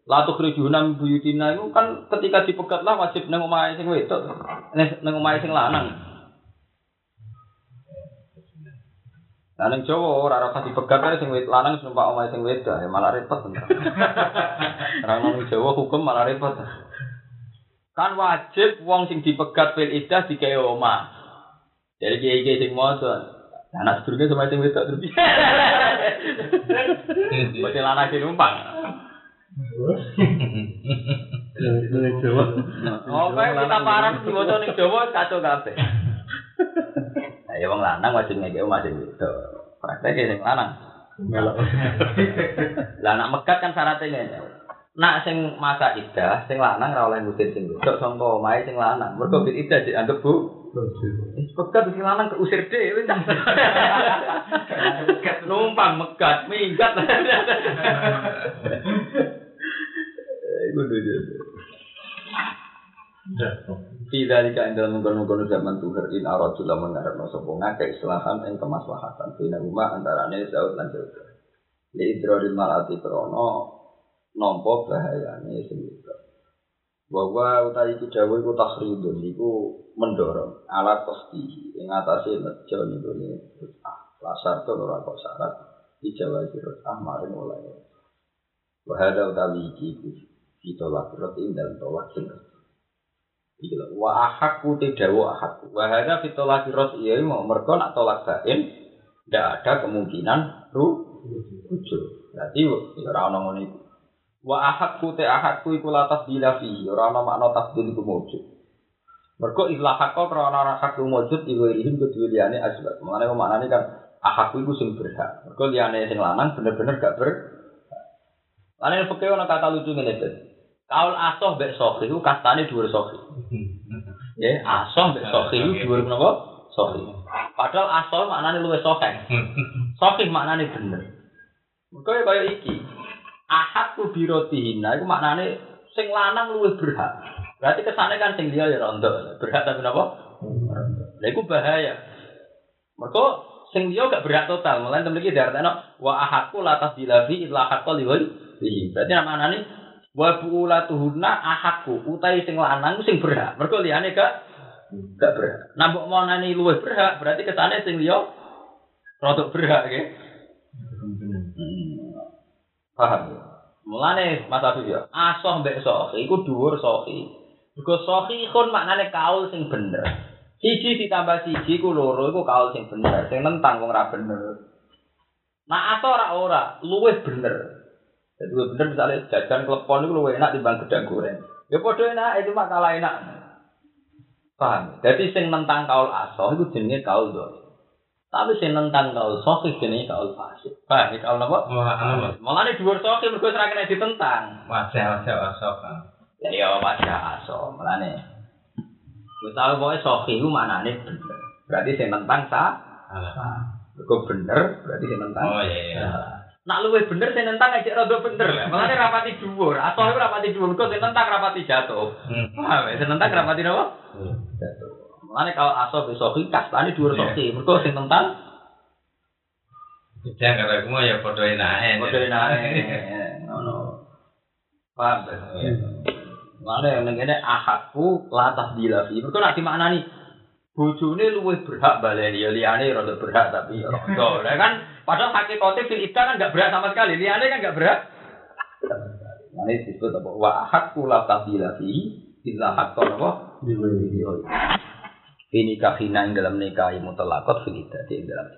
Latu kerjuna buyutina itu kan ketika dipegat lah wajib nang omahe sing wedok. Nek nang omahe sing lanang. Nah ning Jawa ora ora dipegat ae sing wedok lanang numpak omahe sing wedok ya malah repot. Orang nang Jawa hukum malah repot. Kan wajib wong sing dipegat fil iddah digawe omah. Jadi kiai-kiai sing maca anak sedurunge sama sing wedok terus. Mesti lanang sing numpang. Ini Jawa. Oh, kita parang diwaca ning Jawa kacau kabeh. Nah, ya wong lanang wajib ngeke omah sing wedok. Praktek sing lanang. Lah anak megat kan syaratnya ngene. Nak sing masa idah, sing lanang ora oleh ngusir sing wedok sangka omahe sing lanang. Mergo bil idah dianggap bu. Wis pegat sing lanang keusir dhewe cah. Numpang megat, minggat. Iku dulu. Tidak jika dalam mengkono-kono zaman tuhar in aradu lamun ngarepno sapa ngakeh islahan ing kemaslahatan bina rumah antarane zaud lan zaud. Li idroril malati krono nampa bahayane sing. Bahwa utai iku dawuh iku tahridun iku mendorong alat pasti ing atase nejo niku lasar to ora kok syarat dijawa sirut ah maring oleh. Wahada utawi iki ditolak roti dalam tolak sing Iki lho, wa ahakku tidawu ahakku. Wa hadza fi tolaki iya mau mergo nak tolak bain ndak ada kemungkinan ru rujuk. Berarti ya ora ono ngono iku. Wa ahakku te ahakku iku latas bila fi ora ono makna tasdil iku wujud. Mergo ilah hakko krana ora hak wujud iku ihim kedue liyane asbab. Mane kok maknane kan ahakku iku sing berhak. Mergo liyane sing lanang bener-bener gak ber Lalu fakir ono kata lucu ngene Kaul asoh mbek sohi ku kastane dhuwur sohi. Ya, asoh mbek sohi ku dhuwur menapa? Sohi. Padahal asoh maknane luwih sohe. Sohi maknane bener. Mergo ya kaya iki. Ahad ku birotihina iku maknane sing lanang luwih berhak. Berarti kesane kan sing liya ya rondo. Berhak tapi napa? Lah iku bahaya. Mergo sing liya gak berhak total. Mulane temen iki diartekno wa ahadku latas dilafi illa haqqal liwali. Berarti maknane wa buulatuhunna ahakku utai sing lanang sing berhak mergo liyane gak gak berhak nah mbok monani luwih berhak berarti kesane sing liya rodok berhak nggih. Paham ya mulane Mas Abdul ya asoh mbek sohi iku dhuwur sohi mergo sohi kon maknane kaul sing bener siji ditambah siji ku loro iku kaul sing bener sing nentang wong ra bener nah asoh ora ora luwih bener Jadi bener misalnya jajan klepon itu lebih enak dibanding gedang goreng. Ya podo enak, itu mah kalah enak. Paham? Jadi sing nentang kaul asoh itu jenisnya kaul doi. Tapi sing nentang kaul soh itu jenisnya kaul fasik. Paham? Ya kaul apa? Malah ini dua itu mereka serang kena ditentang. Wajah wajah asoh kan. Ya iya wajah asoh. Malah nih. Misalnya pokoknya soh itu mana nih bener. Berarti sing nentang sah. Mereka bener, berarti sing nentang. Oh iya iya. Nak luwe bener sing nentang aja rada bener. Makane rapati dhuwur. Atau iku rapati dhuwur kok sing nentang rapati jatuh. Paham ya? Sing nentang rapati napa? Jatuh. Makane kalau aso iki kastane dhuwur soki. Mergo sing nentang Jangan kata aku mau ya podo enake. padha enake. Ngono. Paham ya? Makane ning kene ahadku latah dilafi. Mergo nak dimaknani bojone luwih berhak baleni ya liyane rada berhak tapi ya rada. Kan padahal hakikate fil kan enggak berhak sama sekali. Liyane kan enggak berhak. Ini disebut apa? Wa hakku la tabila fi illa haqqan apa? Ini kahina yang dalam nikahi mutlaqat fil iddah di dalam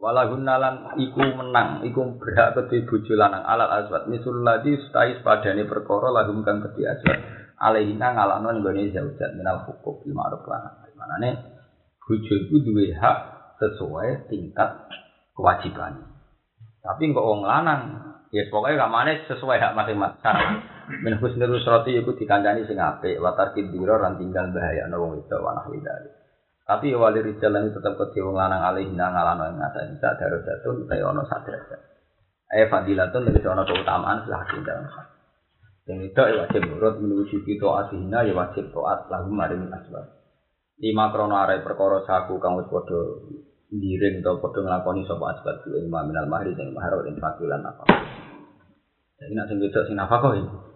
Walahun nalan iku menang, iku berhak kedhe bojo lanang alat aswat. Misul ladzi stai padane perkara lahum kang kedhe aswat. alaihina ngalano nggone zaujat minal hukum bil ma'ruf lan manane bojo iku duwe hak sesuai tingkat kewajiban. Tapi kok wong lanang ya pokoknya kamane sesuai hak masing-masing. Min husnul usrati iku dikancani sing apik, wa tarkid dira lan tinggal bahaya ana wong wedok wa nahwi. Tapi wali rijal lan tetep kedhe wong lanang alaihina ngalano ing ngaten sak darajatun utawa ana sak derajat. Eh fadilatun lebih ana keutamaan lah dalam hak. Yang itu ya wajib nurut menuju kita asihina ya wajib taat lagu maring asbab. Lima krono arai perkara saku kang wis padha ngiring atau padha nglakoni sapa asbab ku ilmu minal mahri sing mahar ing fakilan apa. Jadi nak sing wedok sing nafkah iki.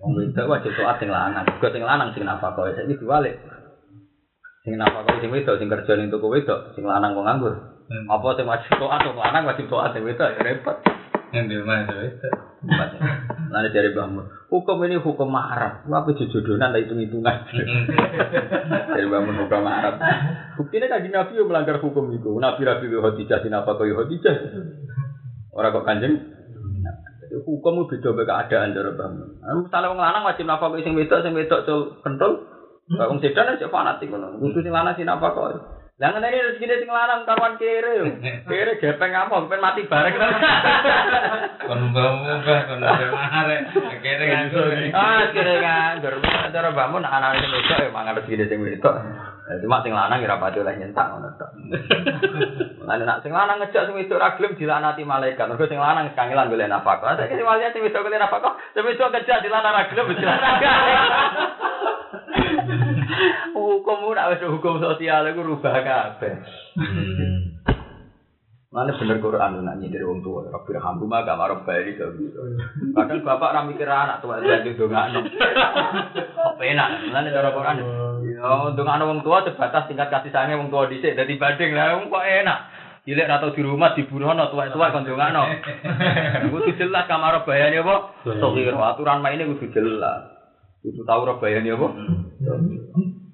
Wong wedok wajib taat sing lanang, juga sing lanang sing nafkah. Saiki diwalik. Sing nafkah sing wedok sing kerja ning toko wedok, sing lanang kok nganggur. Apa sing wajib taat sing lanang wajib taat sing wedok ya repot. Yang di rumah itu. Nanti dari bangun. Hukum ini hukum Arab. Apa jodohan tak hitung hitungan. dari bangun hukum Arab. Buktinya kan Nabi melanggar hukum itu. Nabi Nabi Khadijah sin apa kau Khadijah. Orang kok kanjeng. Hukum beda beda keadaan dari bangun. Misalnya orang lanang wajib nafkah sing wedok sing wedok cul kentul. Wong sedan aja fanatik ngono. Kudu sing lanang sing nafkah kok. Lah ngene iki rezekine sing lanang karuan kere. Kere gepeng apa ben mati bareng. Kon mbah-mbah kon arek. Kere nganggur. Ah, kere nganggur. Cara mbahmu nak anak sing wedok ya mangan rezekine sing wedok. Ya, Cuma sing lanang ya ora pati oleh nyentak ngono tok. Lah nek sing lanang ngejak sing wedok ra gelem dilanati malaikat. Mergo sing lanang kangelan golek nafkah. Saiki sing walian sing wedok golek nafkah, sing wedok ngejak dilanang ra gelem dilanati. Hukum ora wis hukum sosial iku rubah kabeh. Mana bener Quran nak nyindir wong tua, Rabbi hamdu mah gak marah bayi gitu. Kadang bapak ra mikir anak tua jadi dongakno. Apa enak? Mana cara Quran? Yo dongakno wong tua sebatas tingkat kasih sayangnya wong tua dhisik dadi banding lah kok enak. Cilik atau di rumah dibunuhno tua-tua kon dongakno. Kudu jelas kamar bayane apa? Sokir aturan maine kudu jelas. Kudu tahu bayane apa?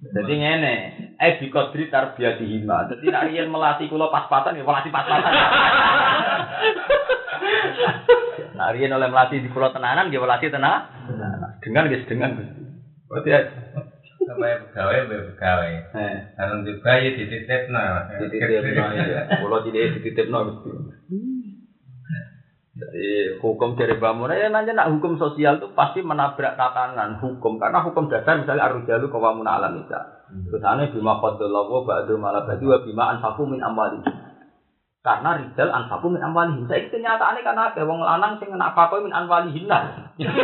Jadi ngene, eh di kodri tarbiyah dihima. Jadi nak riyen melatih kula pas-pasan ya melatih pas-pasan. Nak riyen oleh melatih di kula tenanan ya melatih tenang. Dengan guys dengan. Berarti ya Sampai pegawai, sampai pegawai. Karena di bayi dititipno. dititipno ya. Kula tidak dititipno mesti. Jadi hukum dari bangun ya nanya nak hukum sosial itu pasti menabrak tatanan hukum karena hukum dasar misalnya arusjalu kawamun alam bisa. Terus aneh bima qadallahu ba'du malah ba'du wa bima anfaku min amwali. Karena rijal anfaku min amwali. Saya itu kenyataannya kan ada wong lanang sing nafkah min amwali hinna. Nah,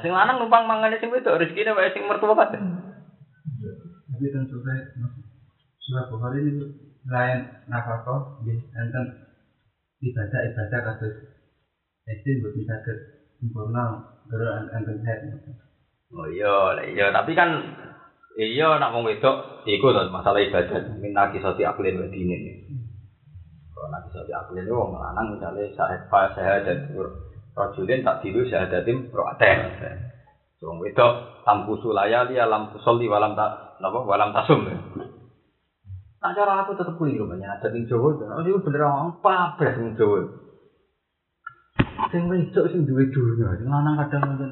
sing lanang numpang mangane sing wedok rezekine wae sing mertua kabeh. Tapi kan surah surah Bukhari ini lain nafkah di enten ibadah ibadah kasus SD buat sakit sempurna gara enten head. Oh iya, lah iya, tapi kan iya nak wong wedok iku to masalah ibadah minta kisati aklin wa dinin. Kalau nak kisati aklin itu wong lanang misalnya sahid fa syahadat rajulin tak diru syahadatim ro'aten. Wong wedok tamku sulayali alam kusolli walam tak napa walam tasum. Nah cara aku tetep keliru banyak ada ning Jawa. Oh itu bener orang pabres ning Jawa. Sing wedok sing duwe dunya, sing lanang kadang ngoten.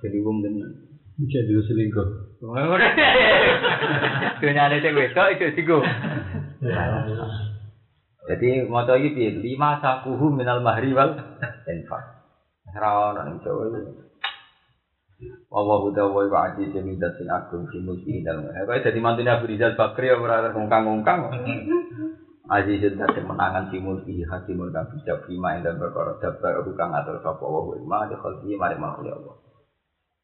Jadi wong tenan. Bisa dulu selingkuh. Dunia ada sing wedok itu singgung. Jadi mau tahu iki lima sakuhu minal mahri wal infak. Ora ono ning Jawa iki. Wallahu ta'ala wa aji jamidat sing agung fi mulki dalam. Kok dadi mantune Abu Rizal Bakri ora ngongkang-ngongkang. Aji jendak sing menangan fi mulki hakimul kang bijak fima ing dan perkara dabar kang atur sapa wa ma de khalqi mari makhluk Allah.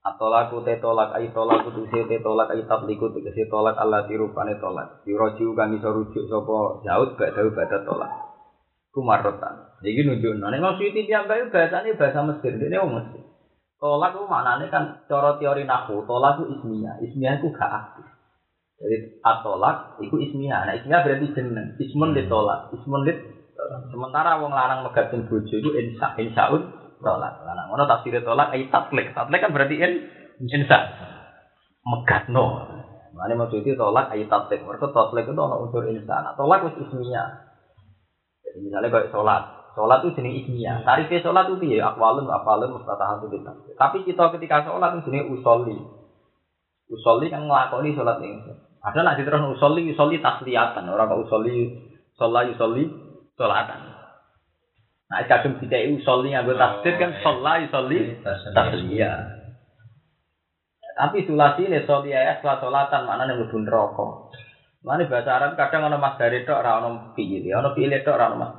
Atolaku te tolak ai tolak kudu se te tolak ai tabliku tegese tolak Allah tirupane tolak. Diroji kang iso rujuk sapa Daud gak Daud badat tolak. Kumarotan. Iki nunjukno nek mau suwiti piyambake bahasane bahasa Mesir, dene wong Mesir. Tolak itu maknanya kan cara teori nahu, tolak itu ismiyah, ismiyah itu gak aktif. Jadi atolak itu ismiyah, nah ismiyah berarti jeneng, ismun lit tolak, ismun lit sementara wong larang megatin bojo itu insya insyaun tolak. Lanang ngono tafsir tolak ai tatlik, tatlik kan berarti in insya megatno. Mana maksud itu tolak ai tatlik, mereka tatlik itu ono unsur insya. Nah, tolak itu ismiyah. Jadi misalnya kayak sholat, Sholat itu jenis ismiyah. Tarifnya sholat itu ya akwalun, afalun, mustatahan itu. Tapi kita ketika sholat itu jenis usolli. Usolli kan ngelakoni sholat ini. Ada nak diterus usolli, usolli tasliatan. Orang kok usolli, sholat, usolli, sholatan. Nah, kadang tidak usolli nganggo tasdid kan sholat, usolli, tasliyah. Tapi sulasi ini sholli ya setelah sholatan mana yang lebih rokok. Mana bahasa Arab kadang ono mas dari tok, ora ono fiil, ono fiil tok, ora ono mas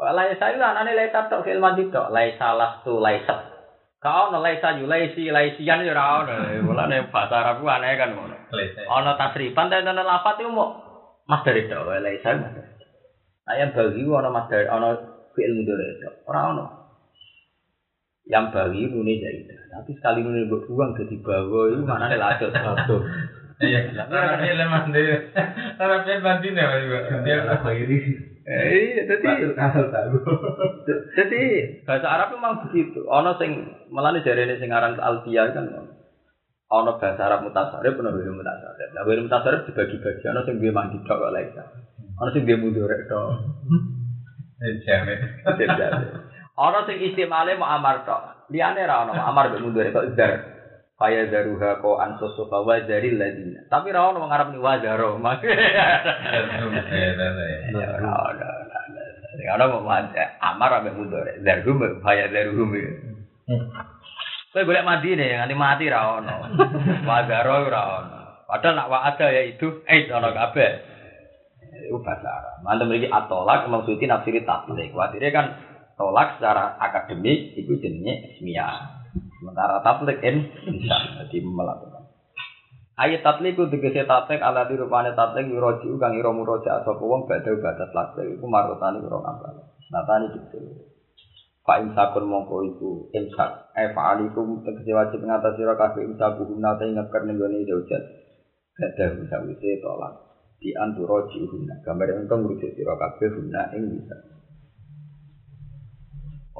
Laisa itu anane laisa tok fil mandi tok. Laisa lastu laisa. Kau ono laisa yu laisi laisian yo ora ono. Mulane bahasa Arab ku aneh kan ngono. Ono tasrifan tapi ono lafat itu mau mas dari tok laisa mas. Ayam bagi ono mas dari ono fiil mudhari tok. Ora ono. Yang bagi nune jadi. Tapi sekali nune mbok buang jadi bawa itu mana nih ladot ladot. Iya, Arabnya lemah. Arabnya bantin ya, Pak. Dia Eh, jadi Asal tahu. Jadi bahasa Arab memang begitu. Ono sing melane jarene sing aran Alfia kan ono bahasa Arab mutasarif ono bahasa mutasarif. Nah, bahasa mutasarif dibagi-bagi ono sing duwe mandi kok laisa. Ono sing duwe mudhorek tok. Jamet. Ono sing istimale mau amar tok. Liyane ra ono amar mbek mudhorek kok dar. Kaya daruha ko ansusu fa wa daril ladina. Tapi ra ono ngarep ni ora ono. Ya ora mau amar ambek mudhorek. Darhum kaya daruhum. Kowe golek mati nih, nganti mati ra ono. Wazaro ora ono. Padahal nak wa'ada ya itu eh ono kabeh. Itu bahasa Arab. Mantu mriki atolak maksudnya nafsiri tablik. Kuatire kan tolak secara akademik itu jenenge ismiyah. Sementara tablik in insya jadi melakukan. Ayat tablik itu tegese tablik ala dirupane tablik yuroji kang ira muroja sapa wong badhe batas tablik iku marotani ora ngapal. Natani gitu. Pak imsakun mongko iku imsak. Eh fa'alikum tegese wajib ngatasi sira kabeh imsak guna ta ingeker ning gone zaujat. Gadah sawise tolak. Di anturo jihuna. Gambar engkau merujuk sira kabeh guna ing bisa.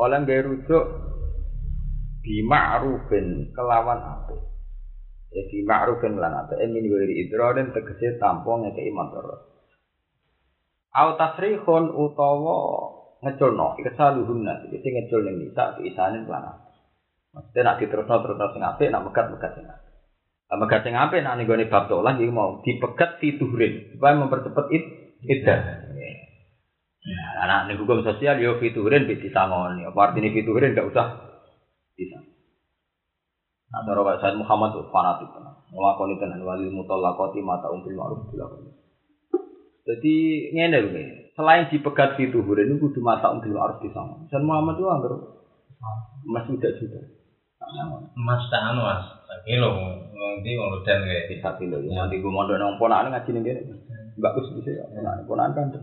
Oleh gaya rujuk di ma'rufin kelawan apa? Ya di ma'rufin lan apa? Emin wiri idrorin tegese tampung ngekei motor. Au tasrihun utawa ngeculno ikesaluhunna iki sing ngecul ning nisa isane lan apa? Maksudnya nak diterusno terusno sing apik nak megat-megat sing apik. Lah megat sing apik nak ning gone bab tolak iki mau dipegat fituhrin supaya mempercepat id iddah. Nah, anak ning hukum sosial yo fituhrin bisa disangoni. Apa artinya fituhrin gak usah bisa. Nah, cara Pak Said Muhammad itu fanatik tenan. Nglakoni tenan wali mutallaqati mata umbil ma'ruf dilakoni. Jadi ngene lho nih. Selain dipegat fituhrin itu kudu mata umbil ma'ruf disangoni. Said Muhammad itu anggar Mas sudah sudah. Mas tak anu mas, tak kilo nanti mau dan kayak Bisa kilo ya. Nanti gue mondok nang ponakan ngaji ning kene. Bagus bisa ya. Ponakan ponakan kan.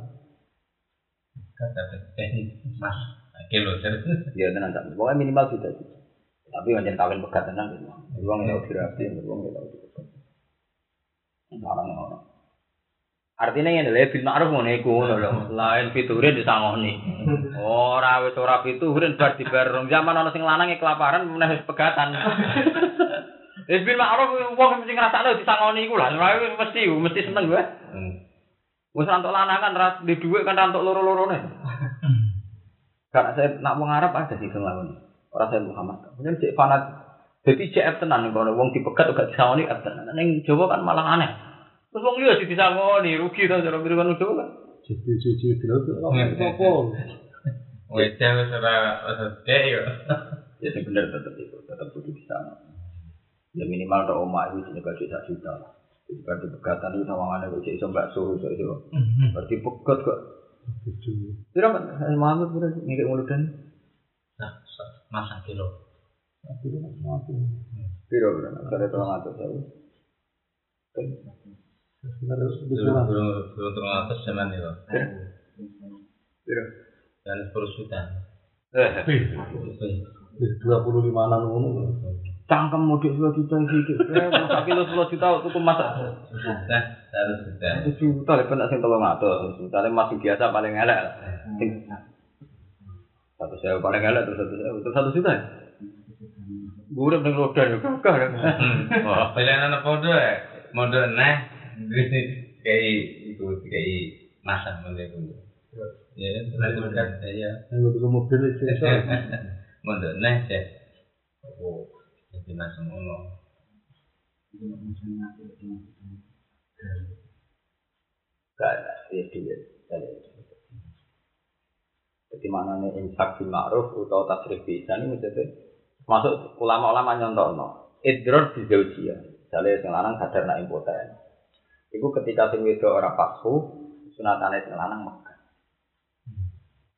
kata teknik mas, tak kilo jadi Ya tenan tak. Pokoknya minimal sudah sudah. Tapi wajan kawin pegat tenan gitu. Uang ya terapi, uang ya tahu pegat. Barang ngono. Artinya ngene lho bil ma'ruf ngono iku ngono lho. Lain fiturin disangoni. Ora wis ora fiturin bar dibar rong zaman ana sing lanang e kelaparan meneh wis pegatan. Wis bil ma'ruf wong mesti ngrasakno disangoni iku lah. Ora mesti mesti seneng gue. Wis rantuk lanang kan ra di dhuwit kan rantuk loro-lorone. Karena saya nak wong Arab ada sih sing lakoni. Ora saya Muhammad. Mungkin cek fanat. Jadi cek tenan kalau wong dipegat gak disangoni tenan. Ning Jawa kan malah aneh. Terus wong liya sing disangoni rugi to cara kan Jawa kan. Jadi cuci dulu apa? Wajah wis ora ora dek yo. Ya sing bener tetep itu, tetep kudu disangoni. Ya minimal tok omah itu sing gaji sak juta. Jadi kan dipegatan itu sawangane kok cek iso bakso iso iso. Berarti pegat kok. Kira kan Muhammad pura ngikik muludan. Nah, masa kilo. Piro, ada tolong atur saya. Belum belum belum terlalu atas zaman itu. Piro. Dan sepuluh juta. Eh, Dua puluh lima enam ngono. cangkem mudik dua juta iki. Eh, sak kilo sepuluh juta tuku masak. Nah, harus juta. Satu juta lepas nak sing tolong atur. Misalnya masih biasa paling elek. satu sewa paling elek terus satu sewa terus satu juta. Udah dengan roda ya kakak. Wah, pilihan anak podo ya. Modo nah, kayak itu kayak masa mulai dulu. Ya, selalu mendekat ya. Yang butuh mobil itu. Mondok neh cek. Oh, jadi langsung ngono. Gak ada, ya duit. Jadi mana nih infak bil ma'ruf atau tasrif bisa ini maksudnya masuk ulama-ulama nyontono idror di zaujia misalnya sing lanang sadar nak impoten itu ketika sing wedok ora pasfu sunatane sing lanang mekah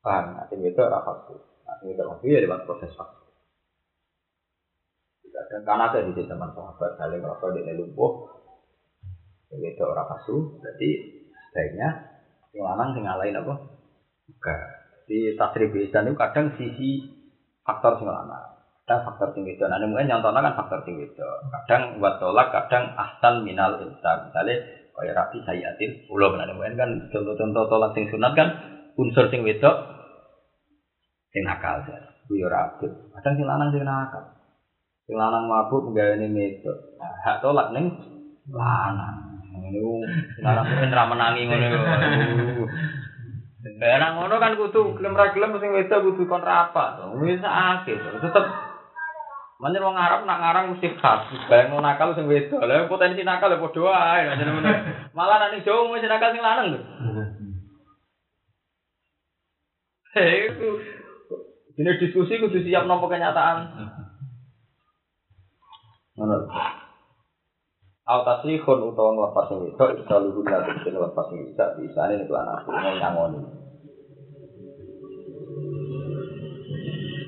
paham? Nah sing wedok ora pasfu nah sing wedok ya lewat proses pasfu dan karena ada di zaman sahabat saling merasa di lumpuh sing wedok ora pasfu berarti sebaiknya sing lanang sing ngalahin apa? Mekah di tasrif bisa itu kadang sisi faktor sing lanang. Kadang faktor sing wedok. Nah mungkin nyontohnya kan faktor sing wedok. Kadang buat tolak kadang ahsan minal insan. Misalnya kaya rapi sayatin ulo nah mungkin kan contoh-contoh tolak sing sunat kan unsur sing wedok sing nakal ya kuyo rapi kadang sing lanang sing nakal. Sing lanang mabuk nggawe ning wedok. Nah, hak tolak ning lanang. Ngono lanang mungkin ra menangi ngono Lah nang ngono kan kudu gelem ra gelem sing wedok kudu kon rapat. Wis akeh tetep Manjen wong Arab nak ngarang mesti khas. Bayang nakal sing wedok. Lah potensi nakal ya padha ngono. Malah nek ning Jawa mesti nakal sing lanang lho. Itu ini diskusi kudu siap nampa kenyataan. Ngono. Autasihun utawa nglepas sing wedok bisa luhur lan sing nglepas sing bisa bisa ini kelan aku nyangoni.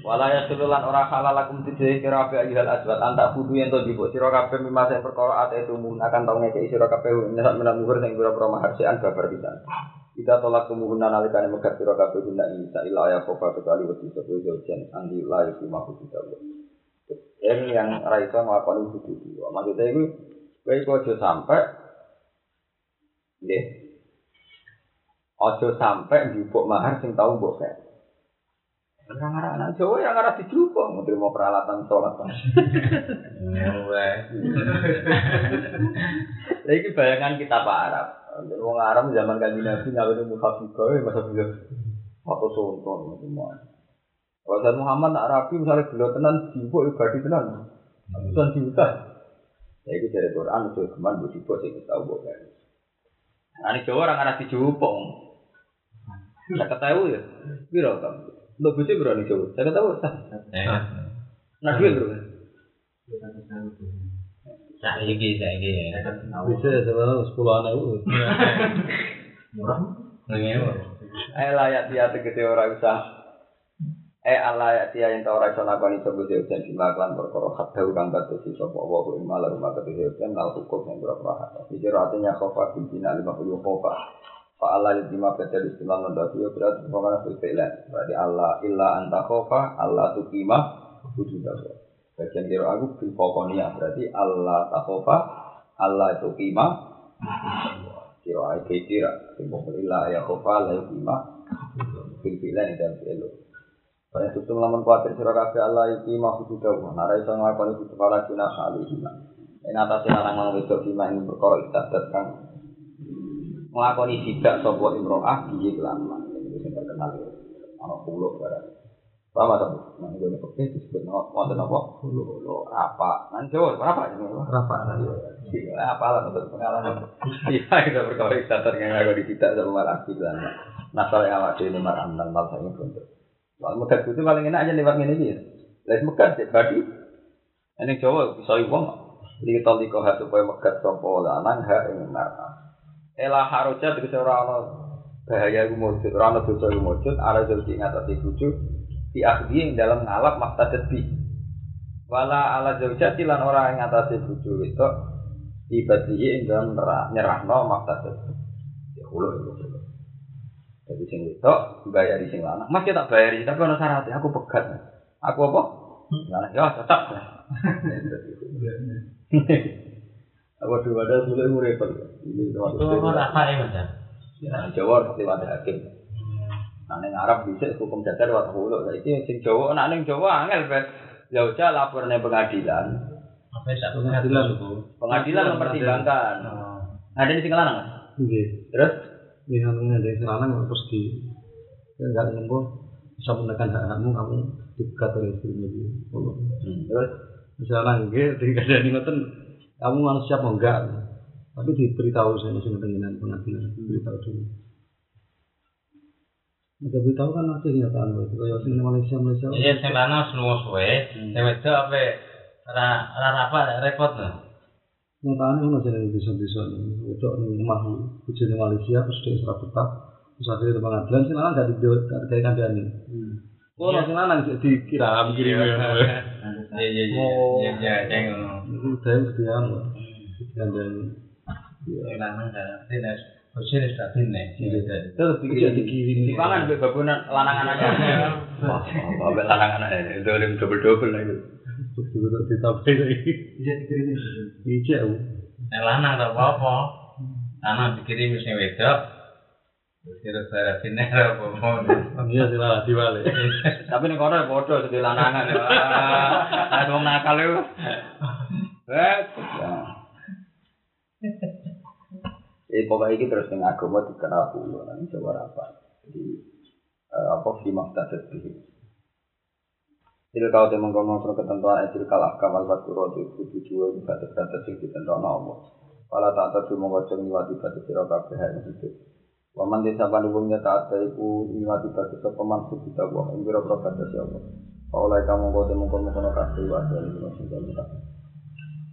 Wala ya sululan ora halal lakum tidhe kira ape ayuhal asbat antak kudu yen to jupuk sira kabeh mimah sing perkara ate tumun akan tau ngekeki sira kabeh nyesat menamuhur sing pira-pira maharsian babar pisan. Kita tolak kemuhuna nalikane megat sira kabeh guna isa ila ya kopa kecuali wedi sapa jojen andi layu di mahfud kita. Yang yang ra iso nglakoni kudu itu kowe iku aja sampe nggih. Aja sampe njupuk mahar sing tau mbok arah anak Jawa yang arah dijupuk, mau terima peralatan sholat. Lagi bayangan kita Pak Arab. Wong Arab zaman kanji Nabi ngawin mukhafifah, ya masa bisa foto sonton semua. Kalau saya Muhammad Arabi misalnya beliau tenan jupuk ibadi tenan, bukan juta. Ya itu dari Quran itu ke mana bu jupuk sih kita tahu. Nah ini Jawa orang arah dijupuk. Saya ketahui ya, biro kamu. Lo bojo berani coba. Saya tahu. Nah, duit bro. Saiki saiki. Bisa sebenarnya sepuluh anak itu. Murah. Eh layak dia tegese ora usah. Eh Allah ya dia yang tau ora iso lakoni coba jauh dan simaklan perkara hatta kang batasi sapa wa ku malah rumah tegese dan nal hukum yang berapa hak. Jadi artinya khofa bina lima puluh khofa. Fa Allah lima PT istilah nandasi ya berarti pokoknya berfilan. Berarti Allah illa anta khofa Allah tu kima wujud aku. Bagian kira aku bil pokoknya berarti Allah takhofa Allah itu kima kira ai kira simbol illa ya khofa la kima bil filan dan filu. Pada itu lamun kuatir sira kabeh Allah iki maksud dawa. Nara iso nglakoni kudu pala kina kali hina. Ing atase larang mang wedok lima ing perkara istadat kang nglakoni sidak sapa imro'ah biye kelama. Ini sing terkenal. Ana pulau barang. Paham ta? Nang ngene pekeh disebut wonten apa? Pulau apa? Nang Jawa apa jenenge? Rafa. Apa lah untuk pengalaman. Iya, itu perkara istadat kang aku disidak sama malah kelama. Nasal yang awak dhewe marang nang mal saking bentuk. Soal megat itu paling enak aja lewat ini gitu. Lewat megat ya badi. Ini Jawa bisa uang. Li taliko ha supaya megat sopo lanang ha ing mar'a. Ela haroja tegese ora ana bahaya iku mujud, ora ana dosa iku mujud, ala jadi ngatasi bojo di akhdi ing dalam ngalap maktadat bi. Wala ala zaujati lan ora ing ngatasi bojo itu ibadihi ing dalam nyerahno maktadat. Ya ulo itu. Jadi sing wedok bayari sing lanang. Mas tak bayari, tapi ono syaratnya aku pegat. Aku apa? Lanang ya tetap. Ada dulu yang repot. Ini Itu apa apa ya ya? Nah, Jawa harus lewat hakim. Nah, neng Arab bisa hukum dasar waktu hulu. Nah, ini sing Jawa, nah neng Jawa angel bet. Ya udah lapor neng pengadilan. Apa ya? Pengadilan itu. Pengadilan mempertimbangkan. Nah, ada di sing lanang. Mas? Nggih. Terus Ini namanya dari serangan terus di Ya enggak ngombo bisa menekan hak hakmu kamu dipegat oleh istrimu itu. Oh. Terus Misalnya nggih dikadani ngoten kamu harus siap mau enggak. Tapi diberitahu saya masih dengan pengadilan diberitahu dulu. Ada beritahu kan masih kenyataan itu kayak sing Malaysia Malaysia. Iya, sing lanang suwe, sing wedok apa ora apa repot no. Nyatanya kan yang bisa-bisa itu nih rumah bujuni Malaysia terus dia serap betah terus akhirnya di pengadilan sih lanang gak di kayak kandani. Oh, sing lanang dikira kirim Iya iya iya. Oh. Iya iya ceng ngono. Itu udah kebiasaan loh. Kandani. Sing lanang berarti nek bojone sudah dine. Terus dikira dikirim. dipangan mbek babunan lanang anaknya. Wah, mbek lanang anaknya dolim double-double lah itu. Terus juga ditambahin lagi. Bisa dikirimin. Ijek. Bu. Lanang tak apa-apa. Lanang dikirim sing wedok. Terus kira-kira dine ora apa-apa. Iya sih lah diwale. Tapi ning kono ya padha sedhe lanangan. Ada wong nakal itu. Eh, pokoknya ini terus yang agama dikenal dulu, nanti coba eh, apa? Jadi, apa sih maksudnya sedih? Jadi kalau dia mengkomunikasi ketentuan, itu kalah kamar batu roti, itu juga bisa terkata sih di tentuan Allah. Pala tak tahu, mau baca niat di batu sirah kafe hari ini. Waman desa bani bumi tak ada batu sirah pemangku kita buah, ini berapa kata siapa? Kalau kamu mau baca mengkomunikasi niat di batu sirah kafe.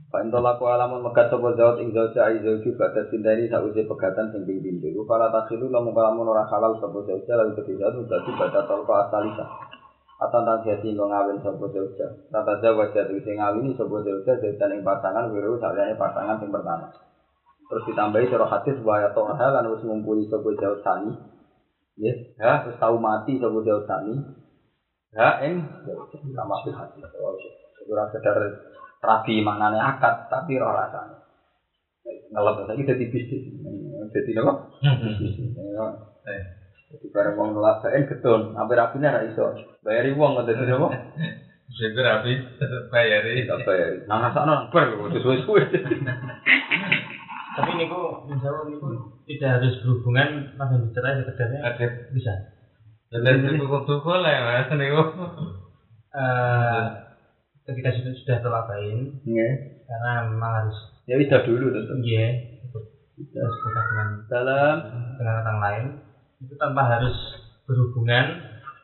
Dalam Pak Intolaku alamun megat sopo zaut ing juga tersindari sausi pegatan sing. Iku para taksilu lamun kalamun ora halal sopo zaut lalu ketiga itu dadi baca tolko asalisa. Atau tak jadi nggak ngawin sopo zaut Tata jawa jadi sing ngawini sopo zaut zaut ing pasangan wiru saliyane pasangan sing pertama. Terus ditambahi surah hadis bahwa toha lan wis ngumpuli sopo zaut tani. Ya, ya, terus tahu mati sopo zaut tani. Ya, ing zaut sama hadis. Ora sekedar rabi maknanya akad tapi roh rasanya. Ngelap lagi jadi bisnis. Jadi apa? Bisnis Eh. jadi bareng uang ngelap bain getun sampai rapinya nggak iso bayari uang nggak jadi apa? Syukur habis bayari. tidak bayar nang rasa nang ber sesuai sesuai Tapi niku misalnya niku tidak harus berhubungan langsung dicerai sekedarnya Ada bisa. Jadi cukup cukup lah ya mas niku. Eh ketika sudah sudah terlabain Iya. karena memang harus ya bisa dulu tetap iya terus kita dengan dalam dengan orang lain itu tanpa harus berhubungan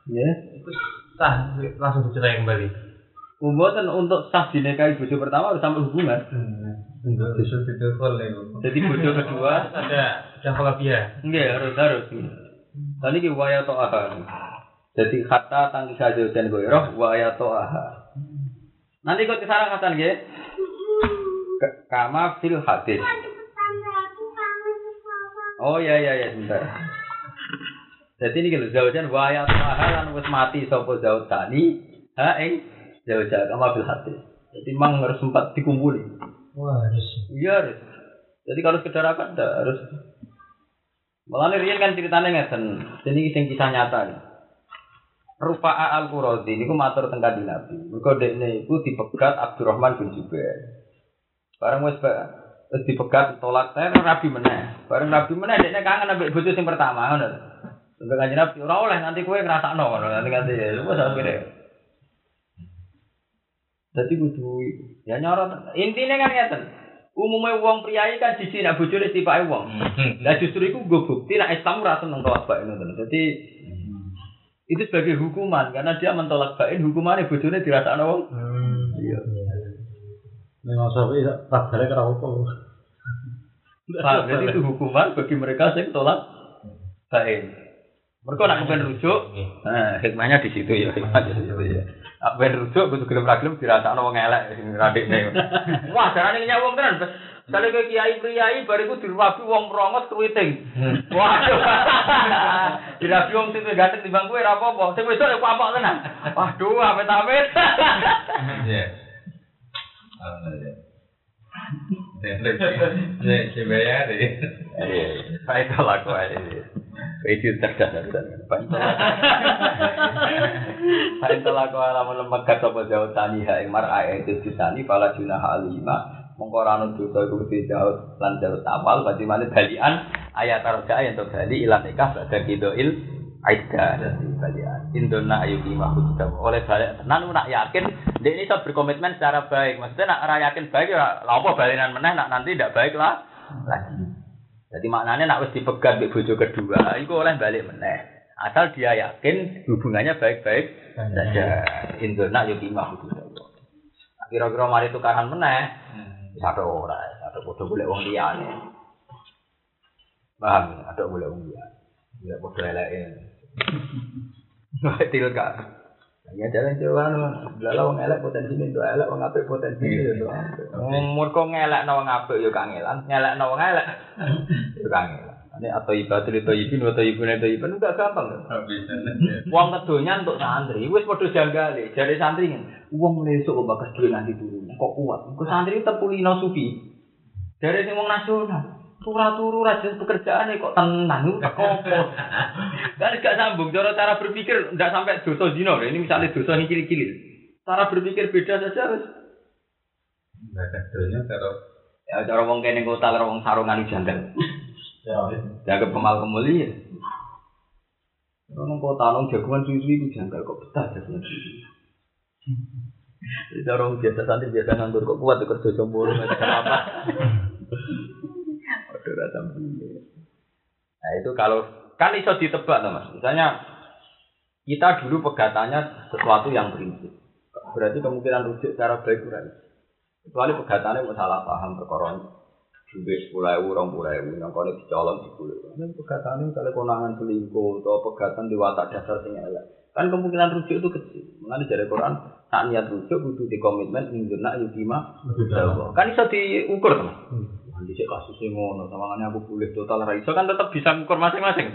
ya itu sah langsung dicerai kembali. Pembuatan untuk sah dinikahi bojo pertama harus sampai hubungan. Untuk disuruh ditutup niku. Jadi bojo kedua, Ada dia. enggak harus harus. Tadi ki waya to'aha. Jadi kata tangki saja dan goyroh waya to'aha. Nanti kau ke sana kata nggih. K- Kama fil hadis. Oh iya iya iya sebentar. Jadi ini gitu zaujan waya to'aha lan wis mati sapa zautani. Ha ing zauja kama fil hadis. Jadi memang harus sempat dikumpuli. Wah harus. Iya harus. Jadi kalau sekedar apa harus. Malah Rian kan ceritanya ngeten. Ini sing kisah nyata nih. Rufa'a al Qurazi niku matur teng kanjeng Nabi. Mergo dekne iku dipegat Abdurrahman bin Zubair. Bareng wis wis dipegat tolak saya Nabi meneh. Bareng Nabi meneh dekne kangen ambek bojo sing pertama ngono. Sampai kanjeng Nabi ora oleh nanti kowe ngrasakno ngono nanti nanti ya wis akhire. Dadi kudu ya nyorot. Intine kan ngeten. Umumnya wong priayi kan siji nak bojone tipake wong. Lah justru iku nggo bukti nek Islam ora seneng tolak bain ngoten. Jadi itu sebagai hukuman karena dia mentolak bain hukumannya bojone dirasakno wong. Hmm. Iya. Memang sampai tak balik ke apa. Pak, jadi itu hukuman bagi mereka yang tolak bain. Mereka nak kepen rujuk, nah hikmahnya di situ ya, hikmahnya di situ ya. Kepen rujuk, butuh gelem ra gelem dirasakno wong elek sing radikne. Wah, jarane nyak wong Sekali ke kiai priai bariku dirabi wong merongos keriting. Waduh. dirabi wong sing ganteng timbang kowe ora apa-apa. Sing wedok ya apok tenan. Waduh, amit-amit. Iya. Alhamdulillah. Ya, si bayari. Pak itu laku aja. Itu cerdas laku. Pak itu laku alamun lembaga sopo jauh tani ha ing mar ae itu disani pala junah alima. Mongko ora ono dosa iku di jauh lan jauh awal berarti mana balian ayat arja yang untuk bali ilan nikah badha kidoil Aida jadi balian. Indona ayu lima hujjah. Oleh balik tenan nak yakin dia ini bisa berkomitmen secara baik. Maksudnya nak ora yakin baik ya lha balinan meneh nak nanti tidak baik lah lagi. Jadi maknanya nak wis dipegat mbek bojo kedua, iku oleh balik meneh. Asal dia yakin hubungannya baik-baik saja. Indona ayu lima hujjah. Kira-kira mari tukaran meneh. Satu ora, satu bodoh boleh wong liyane. Paham? Ada boleh wong liyane. Ya bodoh eleke. Til kak. Ya jalan coba no, belalah wong elek potensi itu elek wong apik potensi itu. Umur kok ngelek wong apik yo kangelan, ngelek wong elek. Yo kangelan. Ini atau ibadah itu ibin atau ibun itu ibin enggak gampang? Uang kedonya untuk santri, wes podo janggale, jadi santri kan. Uang kok bakas duit nanti turun, kok kuat? Kok santri tepulino sufi, dari sing wong nasional. Turu-turu rajin pekerjaan kok tenang, itu kok Kan gak sambung, cara cara berpikir nggak sampai dosa zina. Ini misalnya dosa ini cili-cili. Cara berpikir beda saja harus. Enggak kedonya karo Ya cara wong kene kota karo wong sarungan janggal. Jaga kemal kemuli ya. Orang kota nong jagungan susu itu janggal kok betah jagungan susu. Jadi orang biasa santri biasa nganggur kok kuat tuh kerja jomblo nggak ada apa. Waduh rasa Nah itu kalau kan iso ditebak tuh mas. Misalnya kita dulu pegatannya sesuatu yang prinsip. Berarti kemungkinan rujuk secara baik kurang. Kecuali pegatannya mau salah paham perkara juga sepuluh ewu, orang puluh ewu, yang kau dicolong sepuluh ewu. Ini pegatannya kalau konangan selingkuh atau pegatan di watak dasar sing elek. Kan kemungkinan rujuk itu kecil. Mengenai dari Quran, tak niat rujuk butuh di komitmen induna yukima. Kan bisa diukur teman. Nanti sih kasusnya ngono, sama aku boleh total raiso kan tetap bisa ukur masing-masing.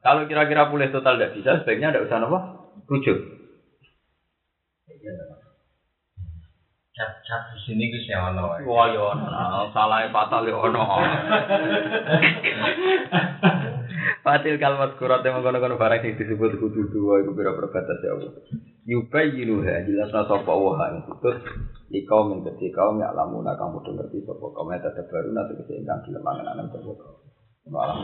Kalau kira-kira boleh total tidak bisa, sebaiknya tidak usah apa? Rujuk. cap cap di sini ku sing ono. Wah yo, nah, salah fatal yo ono. Fatil kalimat kurat yang mengkono-kono barang yang disebut kudu dua itu bera perbatas ya Allah. Yubai yiluha jelas sapa wa ing putus di kaum yang kecil kaum yang lamun kamu tuh ngerti sapa kaum yang tetap baru nanti kesehingga di lemangan anak sapa kaum. Malam